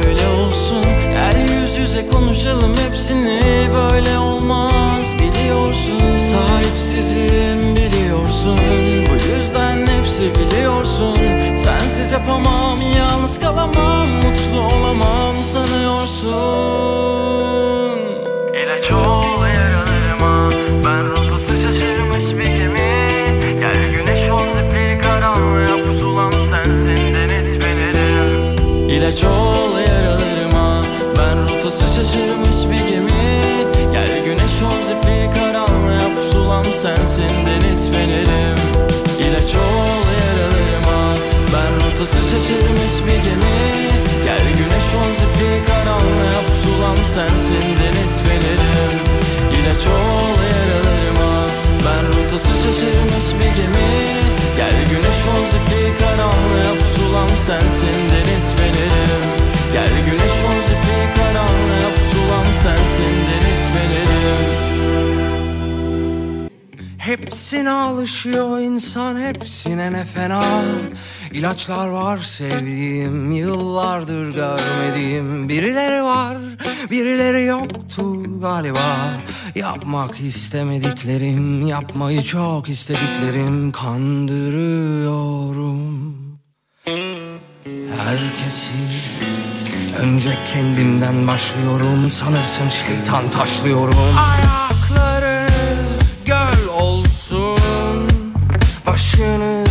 öyle olsun. Gel yüz yüze konuşalım hepsini Böyle olmaz. Biliyorsun Sahipsizim biliyorsun. Bu yüzden hepsi biliyorsun. Sensiz yapamam yalnız kalamam Mutlu olamam sanıyorsun İlaç ol yaralarıma. Ben rotası şaşırmış bir gemi. Gel güneş ol zifiri karanlığa. Pusulam sensin deniz fenerim. İlaç ol yaralarıma. Ben rotası şaşırmış bir gemi. Gel güneş ol zifiri karanlığa. Pusulam sensin deniz fenerim. İlaç ol yaralarıma Ben rotası şaşırmış bir gemi. Gel güneş ol zifiri karanlığa Pusulam sensin deniz fenerim. Gel güneş ol zifiri karanlığa Pusulam sensin deniz fenerim. Hepsine alışıyor insan hepsine ne fena. İlaçlar var sevdiğim yıllardır görmediğim. Birileri var birileri yoktu galiba Yapmak istemediklerim Yapmayı çok istediklerim Kandırıyorum Herkesi Önce kendimden başlıyorum Sanırsın şeytan taşlıyorum. Ayaklarınız göl olsun Başınız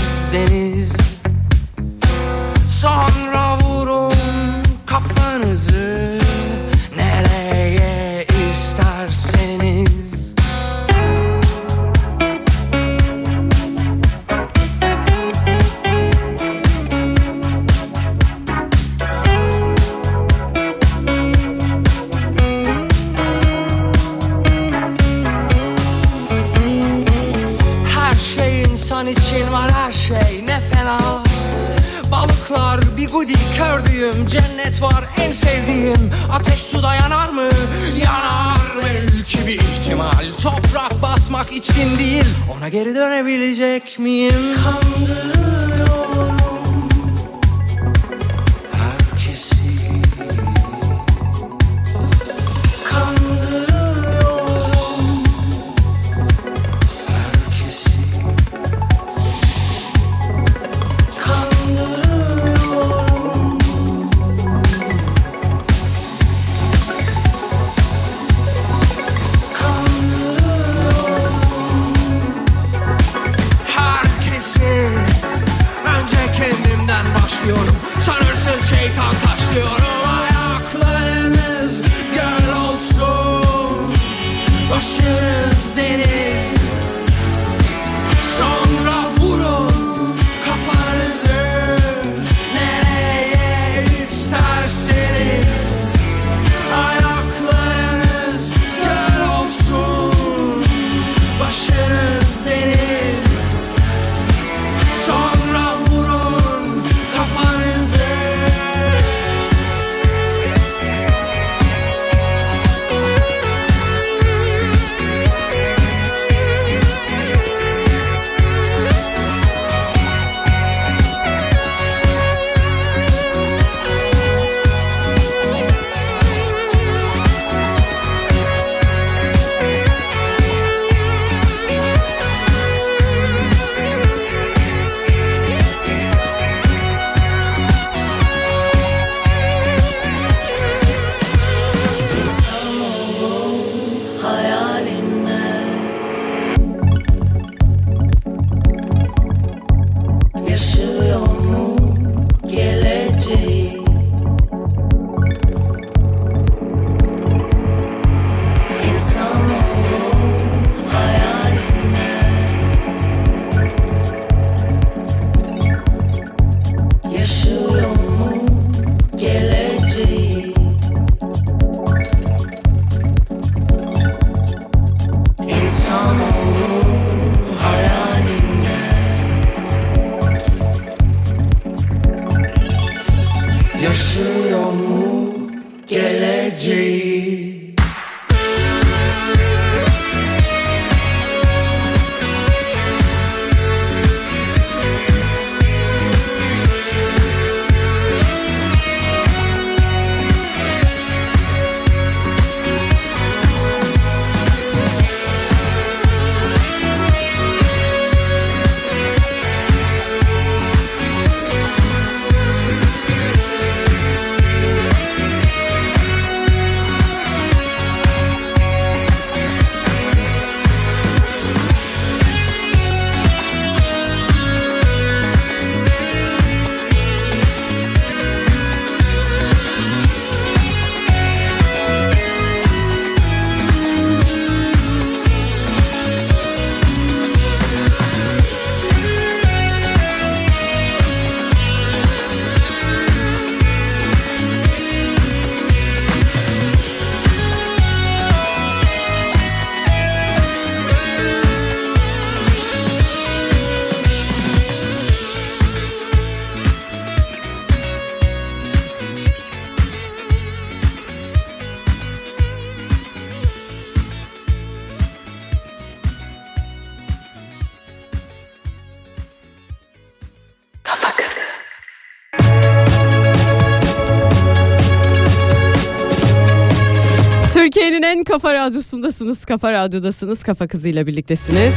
kafa radyosundasınız. Kafa radyodasınız. Kafa kızıyla birliktesiniz.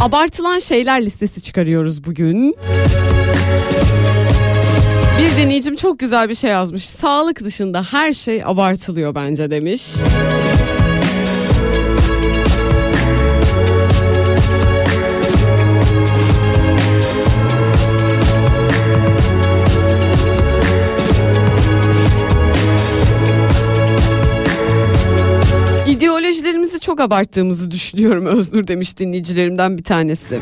Abartılan şeyler listesi çıkarıyoruz bugün. Bir dinleyicim çok güzel bir şey yazmış. Sağlık dışında her şey abartılıyor bence demiş. Çok abarttığımızı düşünüyorum Özgür demiş dinleyicilerimden bir tanesi.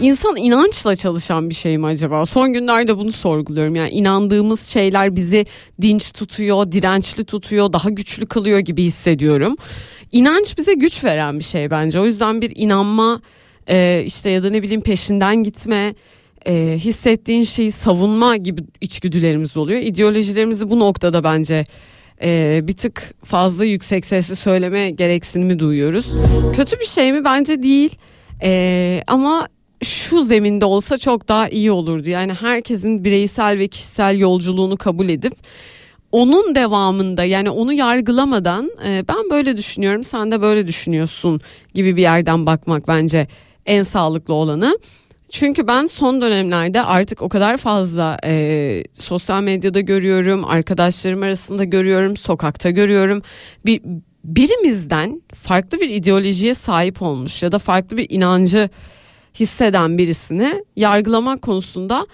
İnsan inançla çalışan bir şey mi acaba? Son günlerde bunu sorguluyorum. Yani inandığımız şeyler bizi dinç tutuyor, dirençli tutuyor, daha güçlü kılıyor gibi hissediyorum. İnanç bize güç veren bir şey bence. O yüzden bir inanma e, işte ya da ne bileyim peşinden gitme, e, hissettiğin şeyi savunma gibi içgüdülerimiz oluyor. İdeolojilerimizi bu noktada bence e, bir tık fazla yüksek sesle söyleme gereksinimi duyuyoruz. Kötü bir şey mi? Bence değil. E, ama şu zeminde olsa çok daha iyi olurdu. Yani herkesin bireysel ve kişisel yolculuğunu kabul edip onun devamında yani onu yargılamadan e, ben böyle düşünüyorum sen de böyle düşünüyorsun gibi bir yerden bakmak bence en sağlıklı olanı. Çünkü ben son dönemlerde artık o kadar fazla e, sosyal medyada görüyorum, arkadaşlarım arasında görüyorum, sokakta görüyorum. Bir birimizden farklı bir ideolojiye sahip olmuş ya da farklı bir inancı hisseden birisini yargılamak konusunda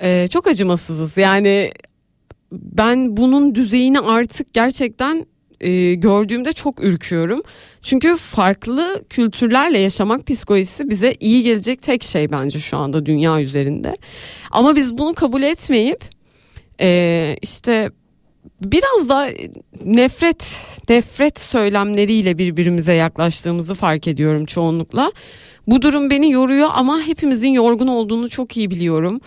e, çok acımasızız. Yani ben bunun düzeyini artık gerçekten e, gördüğümde çok ürküyorum. Çünkü farklı kültürlerle yaşamak psikolojisi bize iyi gelecek tek şey bence şu anda dünya üzerinde. Ama biz bunu kabul etmeyip e, işte biraz da nefret nefret söylemleriyle birbirimize yaklaştığımızı fark ediyorum çoğunlukla. Bu durum beni yoruyor ama hepimizin yorgun olduğunu çok iyi biliyorum.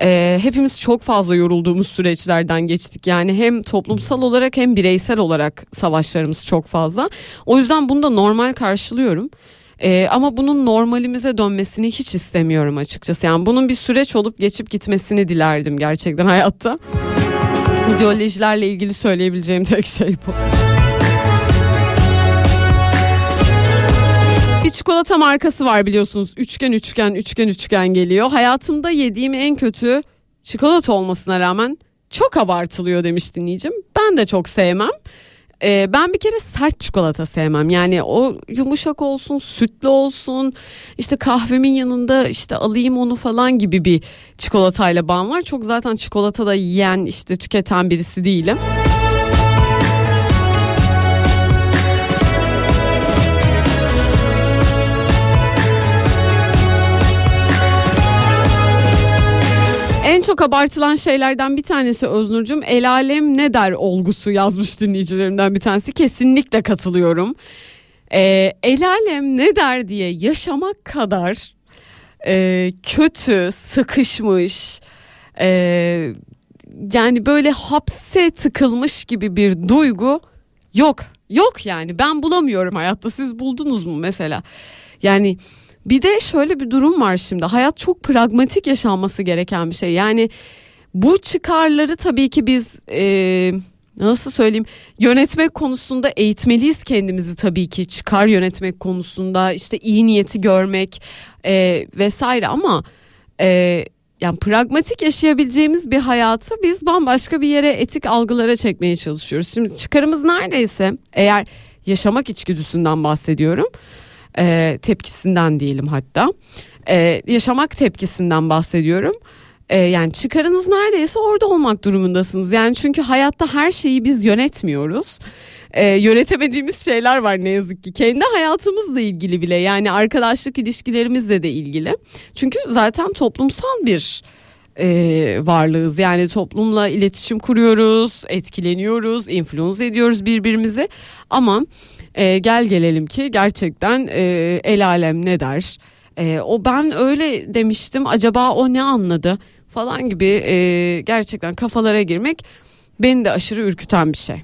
Ee, hepimiz çok fazla yorulduğumuz süreçlerden geçtik. Yani hem toplumsal olarak hem bireysel olarak savaşlarımız çok fazla. O yüzden bunu da normal karşılıyorum. Ee, ama bunun normalimize dönmesini hiç istemiyorum açıkçası. Yani bunun bir süreç olup geçip gitmesini dilerdim gerçekten hayatta. İdeolojilerle ilgili söyleyebileceğim tek şey bu. Çikolata markası var biliyorsunuz. Üçgen üçgen üçgen üçgen geliyor. Hayatımda yediğim en kötü çikolata olmasına rağmen çok abartılıyor demiş dinleyicim. Ben de çok sevmem. Ee, ben bir kere sert çikolata sevmem. Yani o yumuşak olsun, sütlü olsun. İşte kahvemin yanında işte alayım onu falan gibi bir çikolatayla bağım var. Çok zaten çikolata da yiyen, işte tüketen birisi değilim. En çok abartılan şeylerden bir tanesi Öznur'cum el alem ne der olgusu yazmış dinleyicilerimden bir tanesi. Kesinlikle katılıyorum. Ee, el alem ne der diye yaşamak kadar e, kötü, sıkışmış, e, yani böyle hapse tıkılmış gibi bir duygu yok. Yok yani ben bulamıyorum hayatta siz buldunuz mu mesela? Yani bir de şöyle bir durum var şimdi. Hayat çok pragmatik yaşanması gereken bir şey. Yani bu çıkarları tabii ki biz e, nasıl söyleyeyim yönetmek konusunda eğitmeliyiz kendimizi tabii ki çıkar yönetmek konusunda işte iyi niyeti görmek e, vesaire ama e, yani pragmatik yaşayabileceğimiz bir hayatı biz bambaşka bir yere etik algılara çekmeye çalışıyoruz. Şimdi çıkarımız neredeyse eğer yaşamak içgüdüsünden bahsediyorum e, tepkisinden diyelim hatta e, yaşamak tepkisinden bahsediyorum. E, yani çıkarınız neredeyse orada olmak durumundasınız. Yani çünkü hayatta her şeyi biz yönetmiyoruz. E, yönetemediğimiz şeyler var ne yazık ki. Kendi hayatımızla ilgili bile yani arkadaşlık ilişkilerimizle de ilgili. Çünkü zaten toplumsal bir e, varlığız. Yani toplumla iletişim kuruyoruz, etkileniyoruz, influence ediyoruz birbirimizi. Ama e, gel gelelim ki gerçekten e, el alem ne der? E, o ben öyle demiştim acaba o ne anladı falan gibi e, gerçekten kafalara girmek beni de aşırı ürküten bir şey.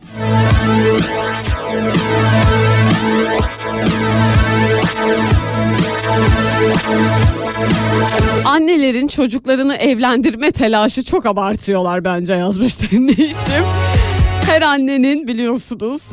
Annelerin çocuklarını evlendirme telaşı çok abartıyorlar bence yazmış dinleyicim. [laughs] her annenin biliyorsunuz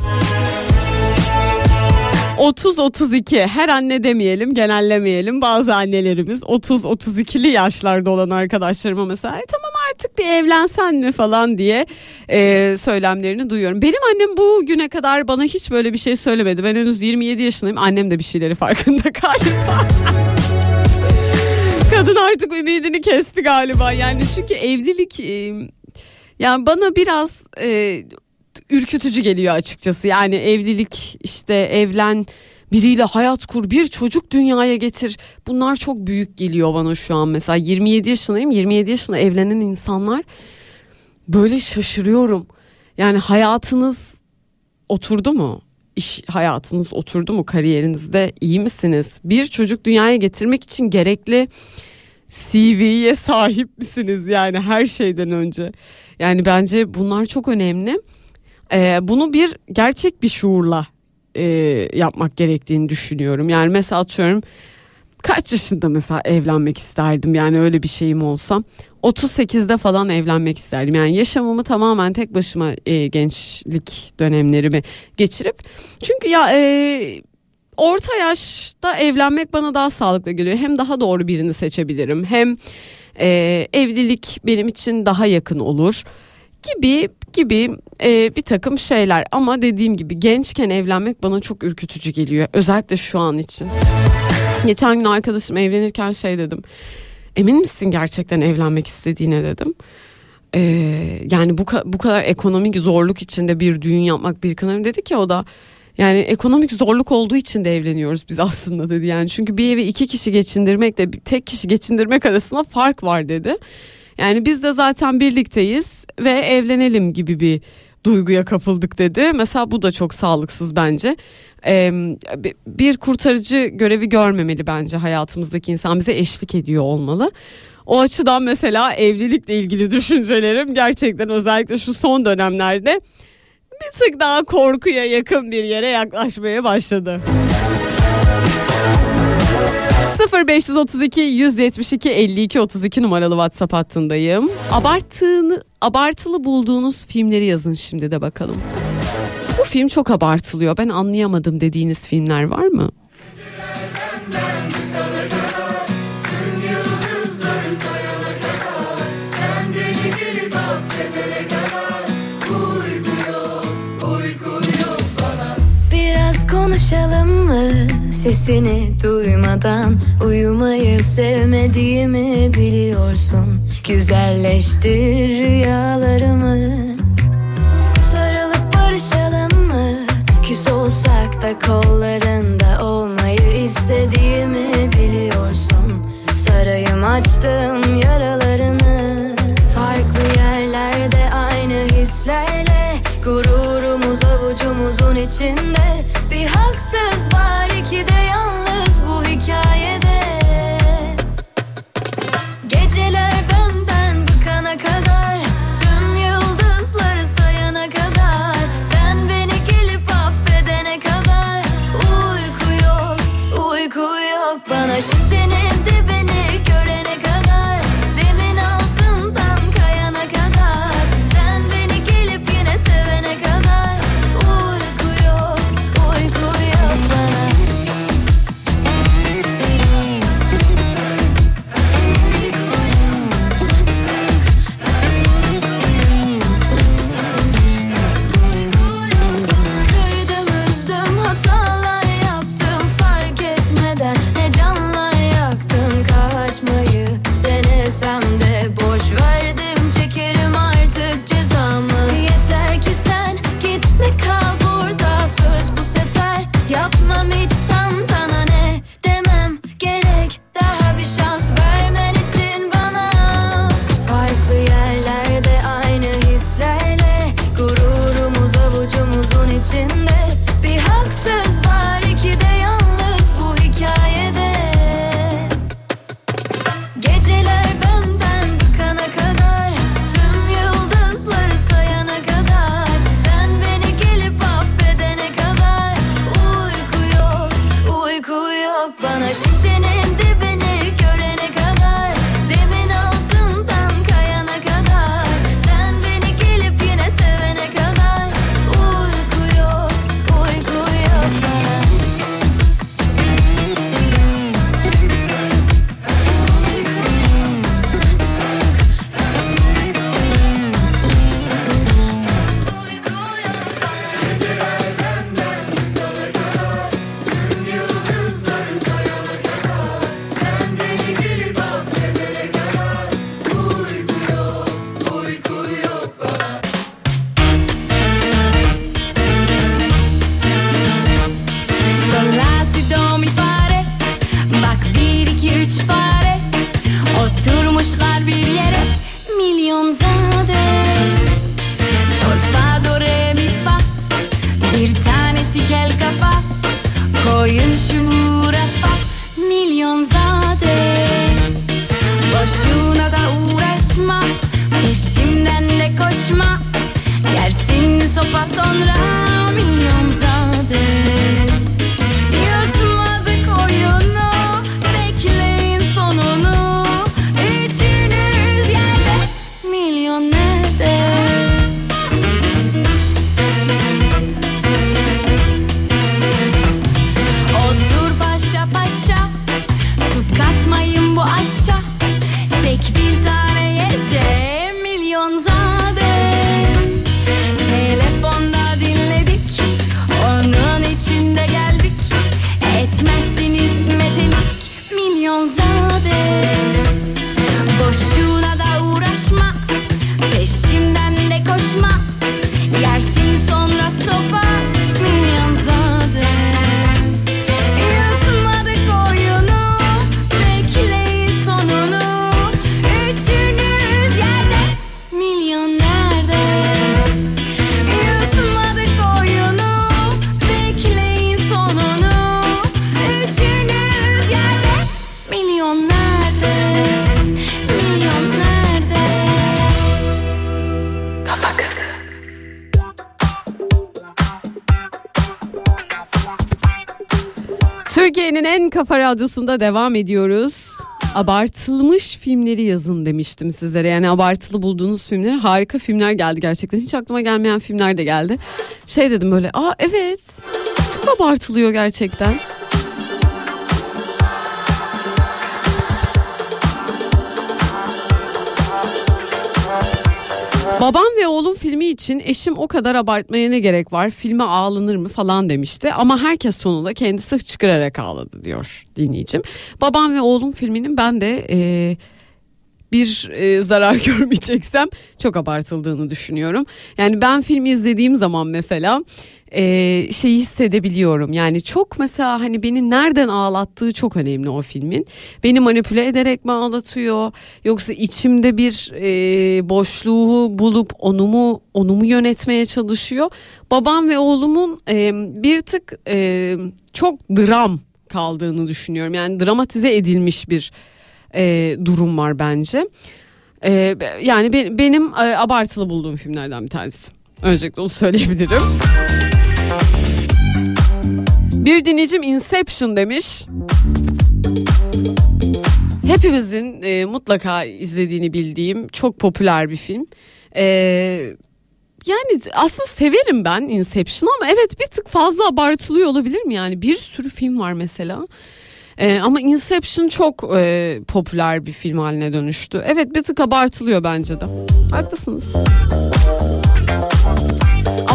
30-32 her anne demeyelim genellemeyelim. Bazı annelerimiz 30-32'li yaşlarda olan arkadaşlarıma mesela e, tamam artık bir evlensen mi? falan diye e, söylemlerini duyuyorum. Benim annem bu güne kadar bana hiç böyle bir şey söylemedi. Ben henüz 27 yaşındayım. Annem de bir şeyleri farkında [laughs] galiba. Kadın artık ümidini kesti galiba yani. Çünkü evlilik e, yani bana biraz e, ürkütücü geliyor açıkçası. Yani evlilik işte evlen biriyle hayat kur bir çocuk dünyaya getir. Bunlar çok büyük geliyor bana şu an mesela. 27 yaşındayım 27 yaşında evlenen insanlar böyle şaşırıyorum. Yani hayatınız oturdu mu? İş hayatınız oturdu mu? Kariyerinizde iyi misiniz? Bir çocuk dünyaya getirmek için gerekli CV'ye sahip misiniz? Yani her şeyden önce. Yani bence bunlar çok önemli ee, bunu bir gerçek bir şuurla e, yapmak gerektiğini düşünüyorum. Yani mesela atıyorum kaç yaşında mesela evlenmek isterdim yani öyle bir şeyim olsa 38'de falan evlenmek isterdim. Yani yaşamımı tamamen tek başıma e, gençlik dönemlerimi geçirip çünkü ya e, orta yaşta evlenmek bana daha sağlıklı geliyor. Hem daha doğru birini seçebilirim hem e, evlilik benim için daha yakın olur gibi gibi e, bir takım şeyler ama dediğim gibi gençken evlenmek bana çok ürkütücü geliyor özellikle şu an için. Geçen gün arkadaşım evlenirken şey dedim emin misin gerçekten evlenmek istediğine dedim. Ee, yani bu bu kadar ekonomik zorluk içinde bir düğün yapmak bir kanarım dedi ki o da yani ekonomik zorluk olduğu için de evleniyoruz biz aslında dedi yani çünkü bir evi iki kişi geçindirmekle tek kişi geçindirmek arasında fark var dedi. Yani biz de zaten birlikteyiz ve evlenelim gibi bir duyguya kapıldık dedi. Mesela bu da çok sağlıksız bence. Ee, bir kurtarıcı görevi görmemeli bence hayatımızdaki insan bize eşlik ediyor olmalı. O açıdan mesela evlilikle ilgili [laughs] düşüncelerim gerçekten özellikle şu son dönemlerde bir tık daha korkuya yakın bir yere yaklaşmaya başladı. 0532 172 52 32 numaralı WhatsApp hattındayım. Abartığını abartılı bulduğunuz filmleri yazın şimdi de bakalım. Bu film çok abartılıyor. Ben anlayamadım dediğiniz filmler var mı? konuşalım mı? Sesini duymadan uyumayı sevmediğimi biliyorsun. Güzelleştir rüyalarımı. Sarılıp barışalım mı? Küs olsak da kollarında olmayı istediğimi biliyorsun. Sarayım açtım yaralarını. Farklı yerlerde aynı hislerle Gururumuz avucumuzun içinde haksız var iki Su katmayın bu aşa kafa radyosunda devam ediyoruz. Abartılmış filmleri yazın demiştim sizlere. Yani abartılı bulduğunuz filmler harika filmler geldi gerçekten. Hiç aklıma gelmeyen filmler de geldi. Şey dedim böyle aa evet çok abartılıyor gerçekten. [laughs] Babam ve oğlum filmi için eşim o kadar abartmaya ne gerek var filme ağlanır mı falan demişti ama herkes sonunda kendisi hıçkırarak ağladı diyor dinleyicim. Babam ve oğlum filminin ben de e, bir e, zarar [laughs] görmeyeceksem çok abartıldığını düşünüyorum. Yani ben filmi izlediğim zaman mesela e, şeyi hissedebiliyorum. Yani çok mesela hani beni nereden ağlattığı çok önemli o filmin. Beni manipüle ederek mi ağlatıyor yoksa içimde bir e, boşluğu bulup onu mu onu mu yönetmeye çalışıyor. Babam ve oğlumun e, bir tık e, çok dram kaldığını düşünüyorum. Yani dramatize edilmiş bir e, durum var bence. E, yani be- benim e, abartılı bulduğum filmlerden bir tanesi. Öncelikle onu söyleyebilirim. Bir dinleyicim Inception demiş. Hepimizin e, mutlaka izlediğini bildiğim çok popüler bir film. E, yani aslında severim ben Inception ama evet bir tık fazla abartılıyor olabilir mi yani? Bir sürü film var mesela. Ee, ama Inception çok e, popüler bir film haline dönüştü. Evet bir tık abartılıyor bence de. Haklısınız.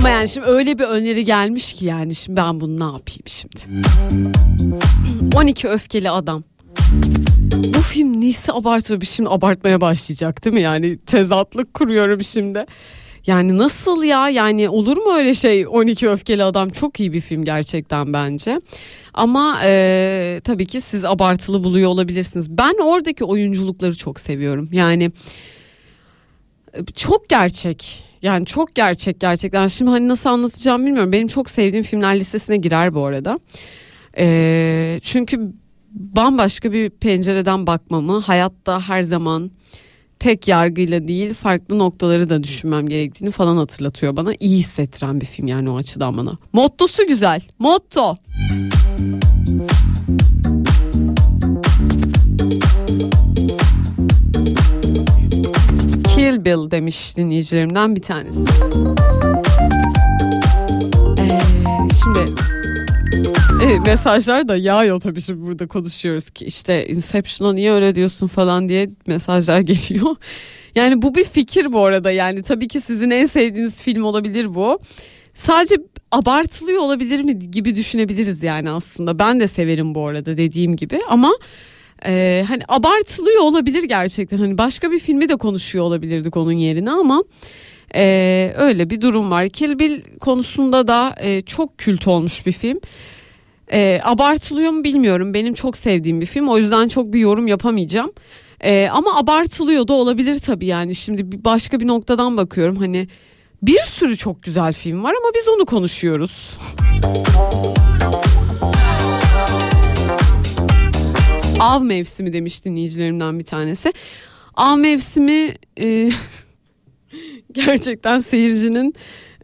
Ama yani şimdi öyle bir öneri gelmiş ki yani şimdi ben bunu ne yapayım şimdi? 12 öfkeli adam. Bu film neyse abartıyor bir şimdi abartmaya başlayacak değil mi? Yani tezatlık kuruyorum şimdi. Yani nasıl ya yani olur mu öyle şey 12 öfkeli adam çok iyi bir film gerçekten bence. Ama e, tabii ki siz abartılı buluyor olabilirsiniz. Ben oradaki oyunculukları çok seviyorum. Yani çok gerçek. Yani çok gerçek gerçekten. Şimdi hani nasıl anlatacağım bilmiyorum. Benim çok sevdiğim filmler listesine girer bu arada. E, çünkü bambaşka bir pencereden bakmamı hayatta her zaman tek yargıyla değil farklı noktaları da düşünmem gerektiğini falan hatırlatıyor bana. İyi hissettiren bir film yani o açıdan bana. Mottosu güzel. Motto. Kill Bill demiş dinleyicilerimden bir tanesi. Ee, şimdi e, mesajlar da yağıyor tabii şimdi burada konuşuyoruz ki işte Inception'a niye öyle diyorsun falan diye mesajlar [laughs] geliyor. Yani bu bir fikir bu arada yani tabii ki sizin en sevdiğiniz film olabilir bu. Sadece abartılıyor olabilir mi gibi düşünebiliriz yani aslında. Ben de severim bu arada dediğim gibi ama e, hani abartılıyor olabilir gerçekten. Hani başka bir filmi de konuşuyor olabilirdik onun yerine ama e, öyle bir durum var. Kill Bill konusunda da e, çok kült olmuş bir film. E, abartılıyor mu bilmiyorum. Benim çok sevdiğim bir film. O yüzden çok bir yorum yapamayacağım. E, ama abartılıyor da olabilir tabii yani. Şimdi başka bir noktadan bakıyorum. Hani bir sürü çok güzel film var ama biz onu konuşuyoruz. [laughs] Av mevsimi demiş dinleyicilerimden bir tanesi. Av mevsimi e, [laughs] gerçekten seyircinin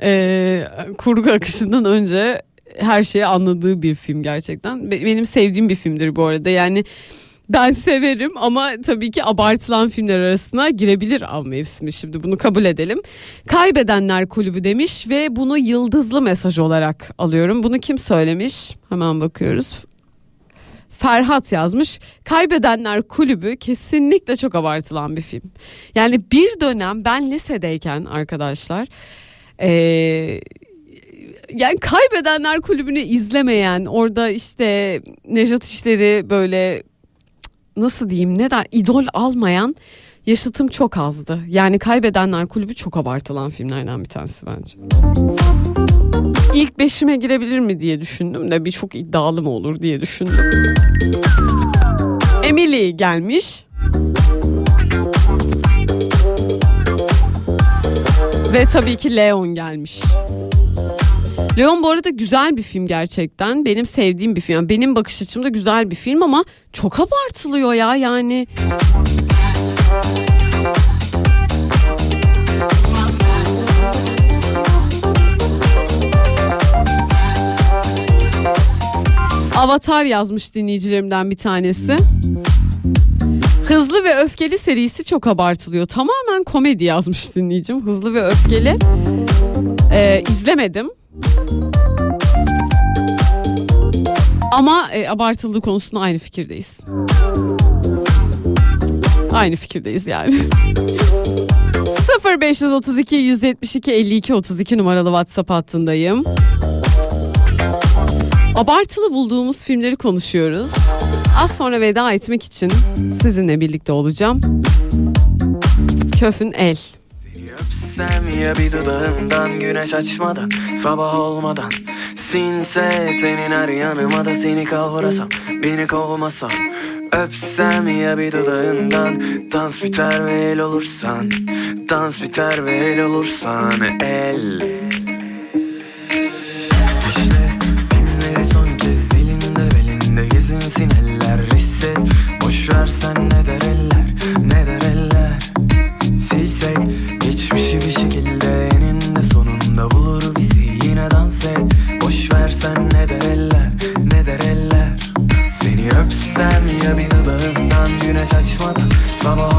e, kurgu akışından önce her şeyi anladığı bir film gerçekten. Be- Benim sevdiğim bir filmdir bu arada. Yani ben severim ama tabii ki abartılan filmler arasına girebilir av mevsimi şimdi bunu kabul edelim. Kaybedenler kulübü demiş ve bunu yıldızlı mesaj olarak alıyorum. Bunu kim söylemiş? Hemen bakıyoruz. Ferhat yazmış. Kaybedenler Kulübü kesinlikle çok abartılan bir film. Yani bir dönem ben lisedeyken arkadaşlar eee, yani Kaybedenler Kulübü'nü izlemeyen orada işte Nejat İşleri böyle nasıl diyeyim neden idol almayan yaşıtım çok azdı. Yani Kaybedenler Kulübü çok abartılan filmlerden bir tanesi bence. İlk beşime girebilir mi diye düşündüm de bir çok iddialı mı olur diye düşündüm. Emily gelmiş. Ve tabii ki Leon gelmiş. Leon bu arada güzel bir film gerçekten. Benim sevdiğim bir film. Yani benim bakış açımda güzel bir film ama çok abartılıyor ya yani. Avatar yazmış dinleyicilerimden bir tanesi. Hızlı ve Öfkeli serisi çok abartılıyor. Tamamen komedi yazmış dinleyicim. Hızlı ve Öfkeli. Ee, izlemedim. Ama e, abartıldığı konusunda aynı fikirdeyiz. Aynı fikirdeyiz yani. 0532 172 52 32 numaralı WhatsApp hattındayım. Abartılı bulduğumuz filmleri konuşuyoruz. Az sonra veda etmek için sizinle birlikte olacağım. Köfün El. Öpsem ya bir dudağından güneş açmadan Sabah olmadan Sinse tenin her yanıma da seni kavrasam Beni kovmasan Öpsem ya bir dudağından Dans biter ve el olursan Dans biter ve el olursan El Boş versen ne der eller ne der eller. Silsek geçmişi bir şekilde eninde sonunda bulur bizi. Yine dans et Boş versen ne der eller ne der eller. Seni öpsem ya bir dudağımdan güneş açmadan sabah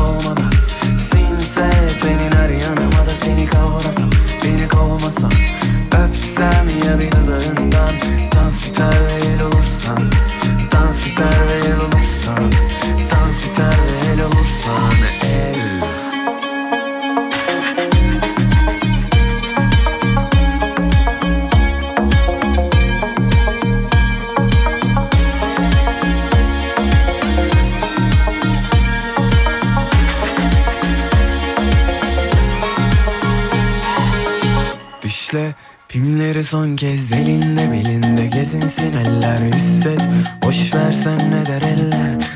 pimleri son kez elinde belinde gezinsin eller hisset. Boş versen ne der eller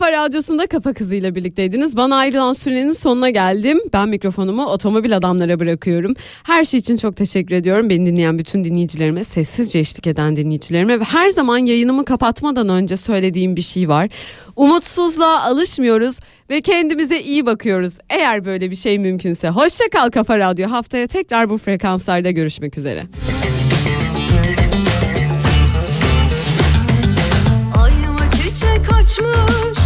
kafa radyosunda Kafa Kızı ile birlikteydiniz. Bana ayrılan sürenin sonuna geldim. Ben mikrofonumu otomobil adamlara bırakıyorum. Her şey için çok teşekkür ediyorum. Beni dinleyen bütün dinleyicilerime, sessizce eşlik eden dinleyicilerime ve her zaman yayınımı kapatmadan önce söylediğim bir şey var. Umutsuzluğa alışmıyoruz ve kendimize iyi bakıyoruz. Eğer böyle bir şey mümkünse. Hoşça kal Kafa Radyo. Haftaya tekrar bu frekanslarda görüşmek üzere. Ayıma çiçek açmış